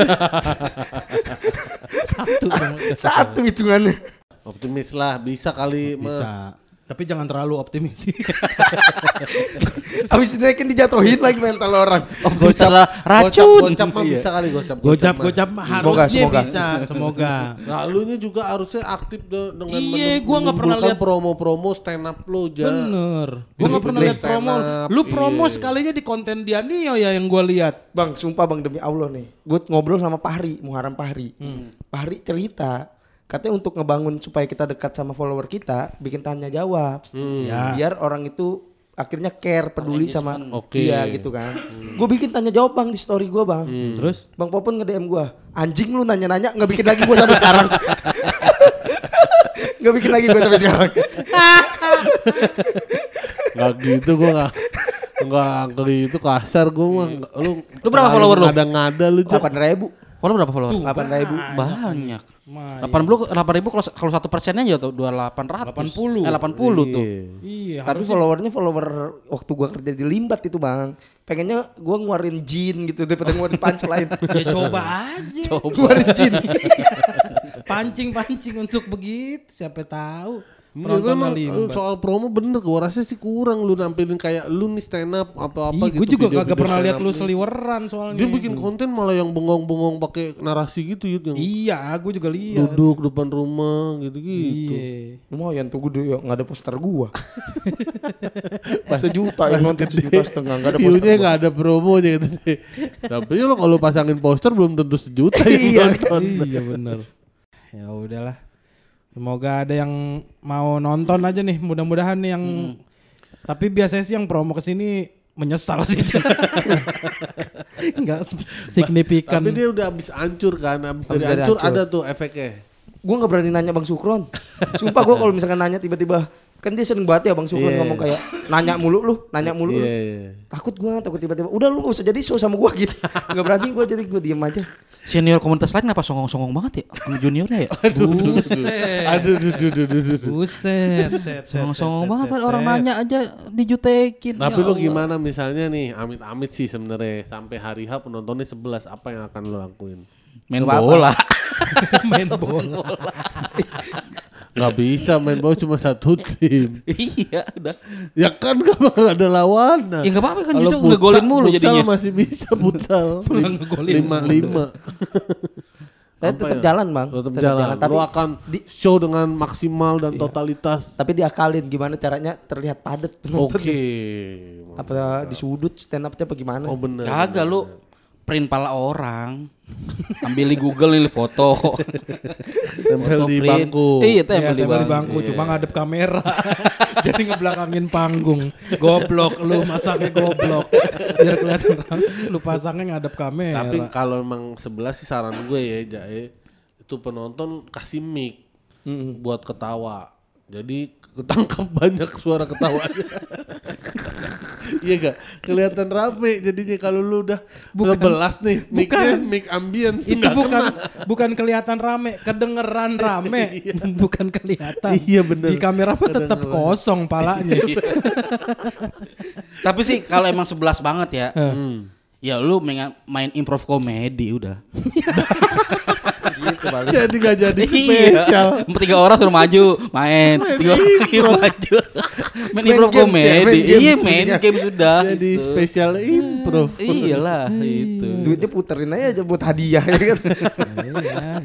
satu dong.
Satu hitungannya.
optimis lah bisa kali
bisa. Tapi jangan terlalu optimis <laughs> sih.
Abis dinaikin dijatuhin lagi mental orang.
Oh, gocap lah racun.
Gocap mah
Iya.
bisa kali gocap.
gocap gocap mah
Semoga,
harusnya
semoga.
bisa. Semoga. <laughs>
Nah, lu nya juga harusnya aktif de- dengan
Iya, gua nggak pernah lihat-
promo-promo stand up lu ja.
Bener. Gue
Ini
gak pernah lihat promo. Lu promo
iya.
sekalinya di konten Dianio ya yang gue lihat.
Bang, sumpah bang demi Allah nih. Gue ngobrol sama Pahri, Muharam Pahri. Pahri cerita, katanya untuk ngebangun supaya kita dekat sama follower kita, bikin tanya jawab.
Ya.
Biar orang itu akhirnya care, peduli sama
Oke.
dia gitu kan. Gue bikin tanya jawab bang di story gue bang.
Terus?
Bang Popon nge-DM gue, anjing lu nanya-nanya nggak bikin lagi gue sampai sekarang. <laughs> Nggak bikin lagi gue sampai sekarang. <laughs>
Gak gitu gua gak Enggak gitu kasar gua mah. Lu
Lu berapa follower lu?
Ngada-ngada lu ja.
Delapan ribu,
Follow berapa follower?
delapan ribu.
Banyak. Delapan puluh, delapan ribu kalau kalau satu persennya aja tuh dua delapan ratus.
80.
Eh, delapan puluh tuh.
Iya.
Tapi followernya follower waktu gua kerja di Limbat itu bang. Pengennya gua ngeluarin jin gitu daripada ngeluarin <laughs> punchline.
Ya coba aja.
ngeluarin jin. <laughs>
Pancing-pancing untuk begitu. Siapa tahu.
Ya, memang,
limbat.
eh, soal promo bener gua rasa sih kurang lu nampilin kayak lu nih stand up apa-apa
Ih,
gitu.
gue juga
video-video
kagak pernah lihat lu seliweran soalnya.
Dia bikin konten malah yang bengong-bengong pakai narasi gitu Yud, yang
Iya, gue juga lihat.
duduk depan rumah gitu-gitu.
Iya.
Lumayan tuh gede ya, nggak ada poster gua. <laughs> sejuta yang nonton sejuta setengah nggak ada <laughs> poster.
View-nya nggak ada promonya gitu deh. Tapi lo kalau pasangin poster belum tentu sejuta <laughs> yang
Iya.
nonton.
iya bener. Ya udahlah. Semoga ada yang mau nonton aja nih, mudah-mudahan nih yang tapi biasanya sih yang promo ke sini menyesal sih. Enggak signifikan.
Tapi dia udah habis hancur kan, habis dari
Habis dari
hancur
hancur.
ada tuh efeknya.
Gue nggak berani nanya Bang Sukron. Sumpah gue kalau misalkan nanya tiba-tiba kan dia sering banget ya Bang Sukron
Iya.
ngomong kayak nanya mulu lu, nanya mulu lu.
Iya, iya.
Takut gue, takut tiba-tiba udah lu gak usah jadi show sama gue gitu. Gak berani gue jadi gue diem aja.
Senior komunitas lain apa songong-songong banget ya? Sama juniornya ya? <laughs>
Buset.
Aduh, aduh, aduh, aduh, aduh, aduh.
Buset. set, set,
Songong-songong
set,
banget
set,
orang
set.
nanya aja dijutekin.
Tapi
Ya
lo
Allah.
gimana misalnya nih, amit-amit sih sebenarnya sampai hari H penontonnya 11, apa yang akan lo lakuin? <laughs>
Main bola.
main bola.
Gak bisa main bola cuma satu tim. <laughs>
iya, udah.
Ya kan gak ada lawan.
Ya nggak apa-apa kan,
Kalau
justru ngegolin mulu
futsal
jadinya.
masih bisa futsal. <laughs>
Pulang ngegolin
lima lima. Apa
tetap
ya?
jalan bang.
Tetap
Tetap
jalan.
Tapi
Lo akan show dengan maksimal dan totalitas.
tapi diakalin gimana caranya terlihat padat
Oke.
penonton. Apa di sudut stand upnya apa gimana?
Oh bener.
Kagak lu print pala orang. Ambil di Google nih foto.
Tempel di bangku.
Iya,
Iya,
tempel di bangku.
bangku, cuma ngadep kamera. <laughs> Jadi ngebelakangin panggung. Goblok lu masangnya goblok. Biar kelihatan orang, lu pasangnya ngadep kamera.
Tapi kalau emang sebelah sih saran gue ya, Jae, itu penonton kasih mic buat ketawa. Jadi ketangkap banyak suara ketawanya. <laughs> Iya gak? Kelihatan rame jadinya kalau lu udah ngebelas nih mic-nya mic ambience
itu bukan
kena.
bukan kelihatan rame, kedengeran rame, <laughs> <laughs> bukan kelihatan.
Iya, bener.
Di kamera mah tetap kosong palanya.
Tapi sih kalau emang sebelas banget ya.
Hmm.
Ya lu main, main improv komedi udah. <laughs>
Jadi gak jadi
Iya.
spesial.
Tiga orang suruh maju main. Tiga orang maju. <laughs> Main improv
games ya, main
komedi.
games
Iya main game sudah.
Jadi spesial improv. <laughs>
Iyalah itu.
Duitnya puterin aja buat hadiah ya kan.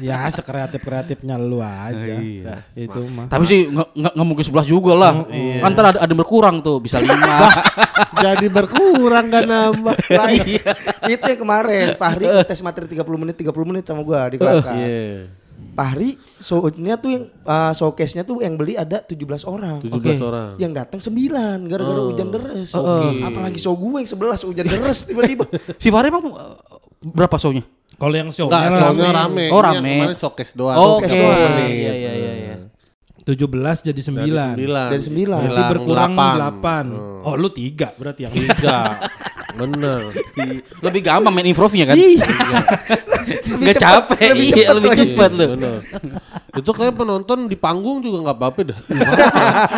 iya, ya sekreatif kreatifnya lu aja.
Iya.
Itu mah.
Tapi sih nggak mungkin sebelas juga lah. Kan ntar ada, ada berkurang tuh bisa lima.
Jadi berkurang gak nambah. <laughs>
Iya.
itu yang kemarin Fahri tes materi 30 menit 30 menit sama gua di Kelaka.
Iya.
Fahri show-nya tuh yang uh, showcase-nya tuh yang beli ada 17 orang.
17
Oke.
orang.
Yang datang 9 gara-gara hujan deres.
Oke.
Apalagi show gue yang 11 hujan deres tiba-tiba. <laughs>
si Fahri emang uh, berapa show-nya?
Kalau yang show
Enggak, soalnya rame.
Oh,
Ini yang
rame.
Kemarin showcase doang.
Oke.
Showcase doang.
Iya iya iya iya.
17 jadi 9.
Dari sembilan.
Dari sembilan.
Berarti
Hilang
berkurang
delapan.
8. Oh, lu 3 berarti yang
Tiga. <laughs> Bener.
Lebih gampang main improvnya kan?
Iya.
Gak capek,
lebih
iya
cepet
lebih cepet lu.
Bener. Itu kayak penonton di panggung juga nggak apa-apa dah.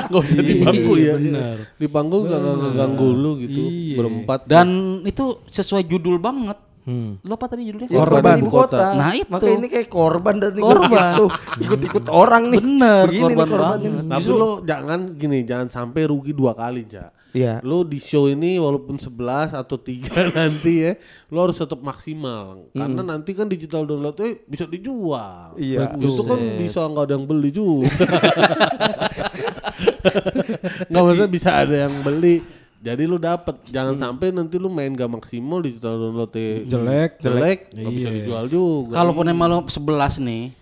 Gak <laughs> usah di bangku ya.
bener.
Di panggung gak ngeganggu lu gitu.
Iya.
Berempat.
Dan itu sesuai judul banget.
Hmm.
Lo apa tadi judulnya?
Ya,
Korban.
ibu kota.
Nah, itu.
Makanya ini kayak korban dan
Korban.
ikut-ikut orang nih.
Bener,
Begini
korban
nih korban
banget.
Tapi lo jangan gini, jangan sampai rugi dua kali, Ja.
Iya.
Lo di show ini walaupun 11 atau 3 <laughs> nanti ya, lo harus tetap maksimal. Karena nanti kan digital downloadnya bisa dijual.
Iya.
Itu kan bisa nggak ada yang beli juga. <laughs> Nggak maksudnya bisa ada yang beli. Jadi lu dapet, jangan sampai nanti lu main gak maksimal digital downloadnya
Jelek.
jelek, nggak bisa dijual juga.
Kalaupun emang lo 11 nih,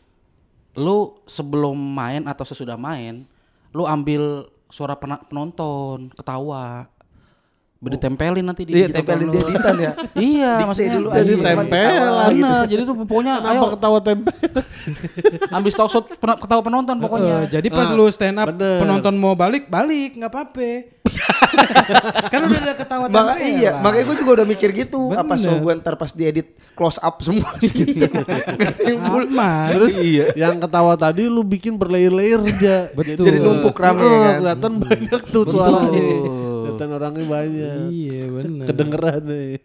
lu sebelum main atau sesudah main, lu ambil suara penonton, ketawa. Biar ditempelin nanti di
Iya, tempelin di
download.
editan ya. <laughs>
Iya, maksudnya
dulu
Jadi
aja,
tempelan.
Bener, jadi tuh pokoknya ayo
Kenapa ketawa tempe? <laughs>
ambil stock shot pen- ketawa penonton pokoknya.
Eh, jadi pas
Ah,
lu stand up
bener.
penonton mau balik, balik nggak apa-apa. <laughs> kan udah ada ketawa
Maka
tempelan.
iya, makanya gue juga udah mikir gitu. Apa
Bener.
show gue ntar pas diedit close up semua gitu. Yang full.
aman.
Terus yang ketawa tadi lu bikin berlayer-layer aja.
Betul.
Jadi numpuk rame kan.
Kelihatan banyak tuh suaranya. Kelihatan orangnya banyak.
Iya benar.
Kedengeran nih.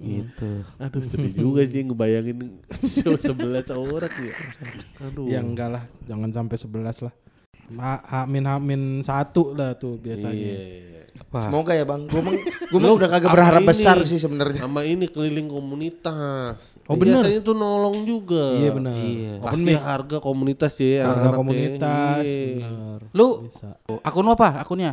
Gitu.
Aduh sedih juga sih ngebayangin show <laughs> 11 orang ya. Aduh.
Ya enggak lah, jangan sampai 11 lah. Ha- Hamin hamin satu lah tuh biasanya.
Iya.
Semoga ya bang. Gue gue udah kagak berharap
ini,
besar sih sebenarnya.
Sama ini keliling komunitas.
Oh, bener.
Biasanya tuh nolong juga.
Iya benar.
Pasti harga komunitas ya.
Harga
anak-anaknya.
komunitas.
Iya.
benar.
Lu
Bisa.
akun lu apa akunnya?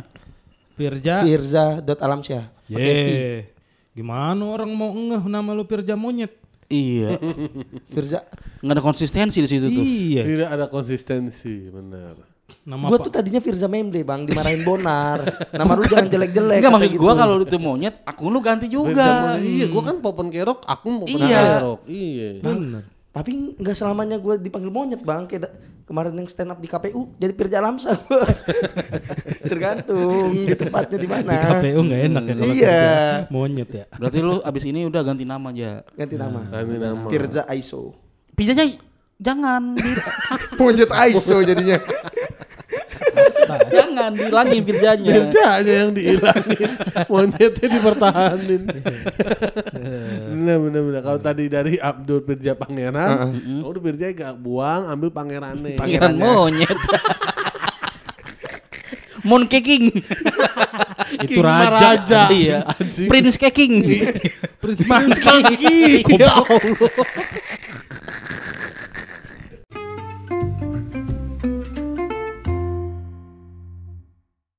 Firja.
Firza dot Alamsyah.
Ye. Gimana orang mau ngeh nama lu Firja monyet?
Iya. <laughs>
Firza.
Nggak ada konsistensi di situ tuh.
Iya.
Tidak ada konsistensi, benar.
Nama
Gue
apa?
tuh tadinya Firza Memde bang, dimarahin Bonar. <laughs> Nama lu jangan jelek-jelek.
Enggak maksud
gitu.
gua kalau itu monyet, akun lu ganti juga.
Iya, gua kan popon kerok, aku popon
Iya.
kerok. Iya.
Bener.
Tapi nggak selamanya gue dipanggil monyet bang. Kayak kemarin yang stand up di KPU jadi Firza Alamsyah. gua. <laughs> Tergantung di tempatnya di mana.
Di KPU nggak enak ya kalau
Iya.
Monyet ya.
Berarti lu abis ini udah ganti nama aja.
Ganti nama.
Ganti nama.
Firza Aiso.
Pijanya jangan <laughs>
Monyet Aiso jadinya. <laughs>
jangan dihilangin pirjanya.
Beda aja yang dihilangin, <laughs> monyetnya dipertahanin. bener bener bener. Kalau tadi dari Abdul Pirja Pangeran, udah Pirja gak buang, ambil pangerannya.
Pangeran monyet. <laughs> Moon Keking.
Itu
King
raja.
Maharaja.
iya.
Anjing.
Prince Keking.
Prince
Monkey. Ya Allah.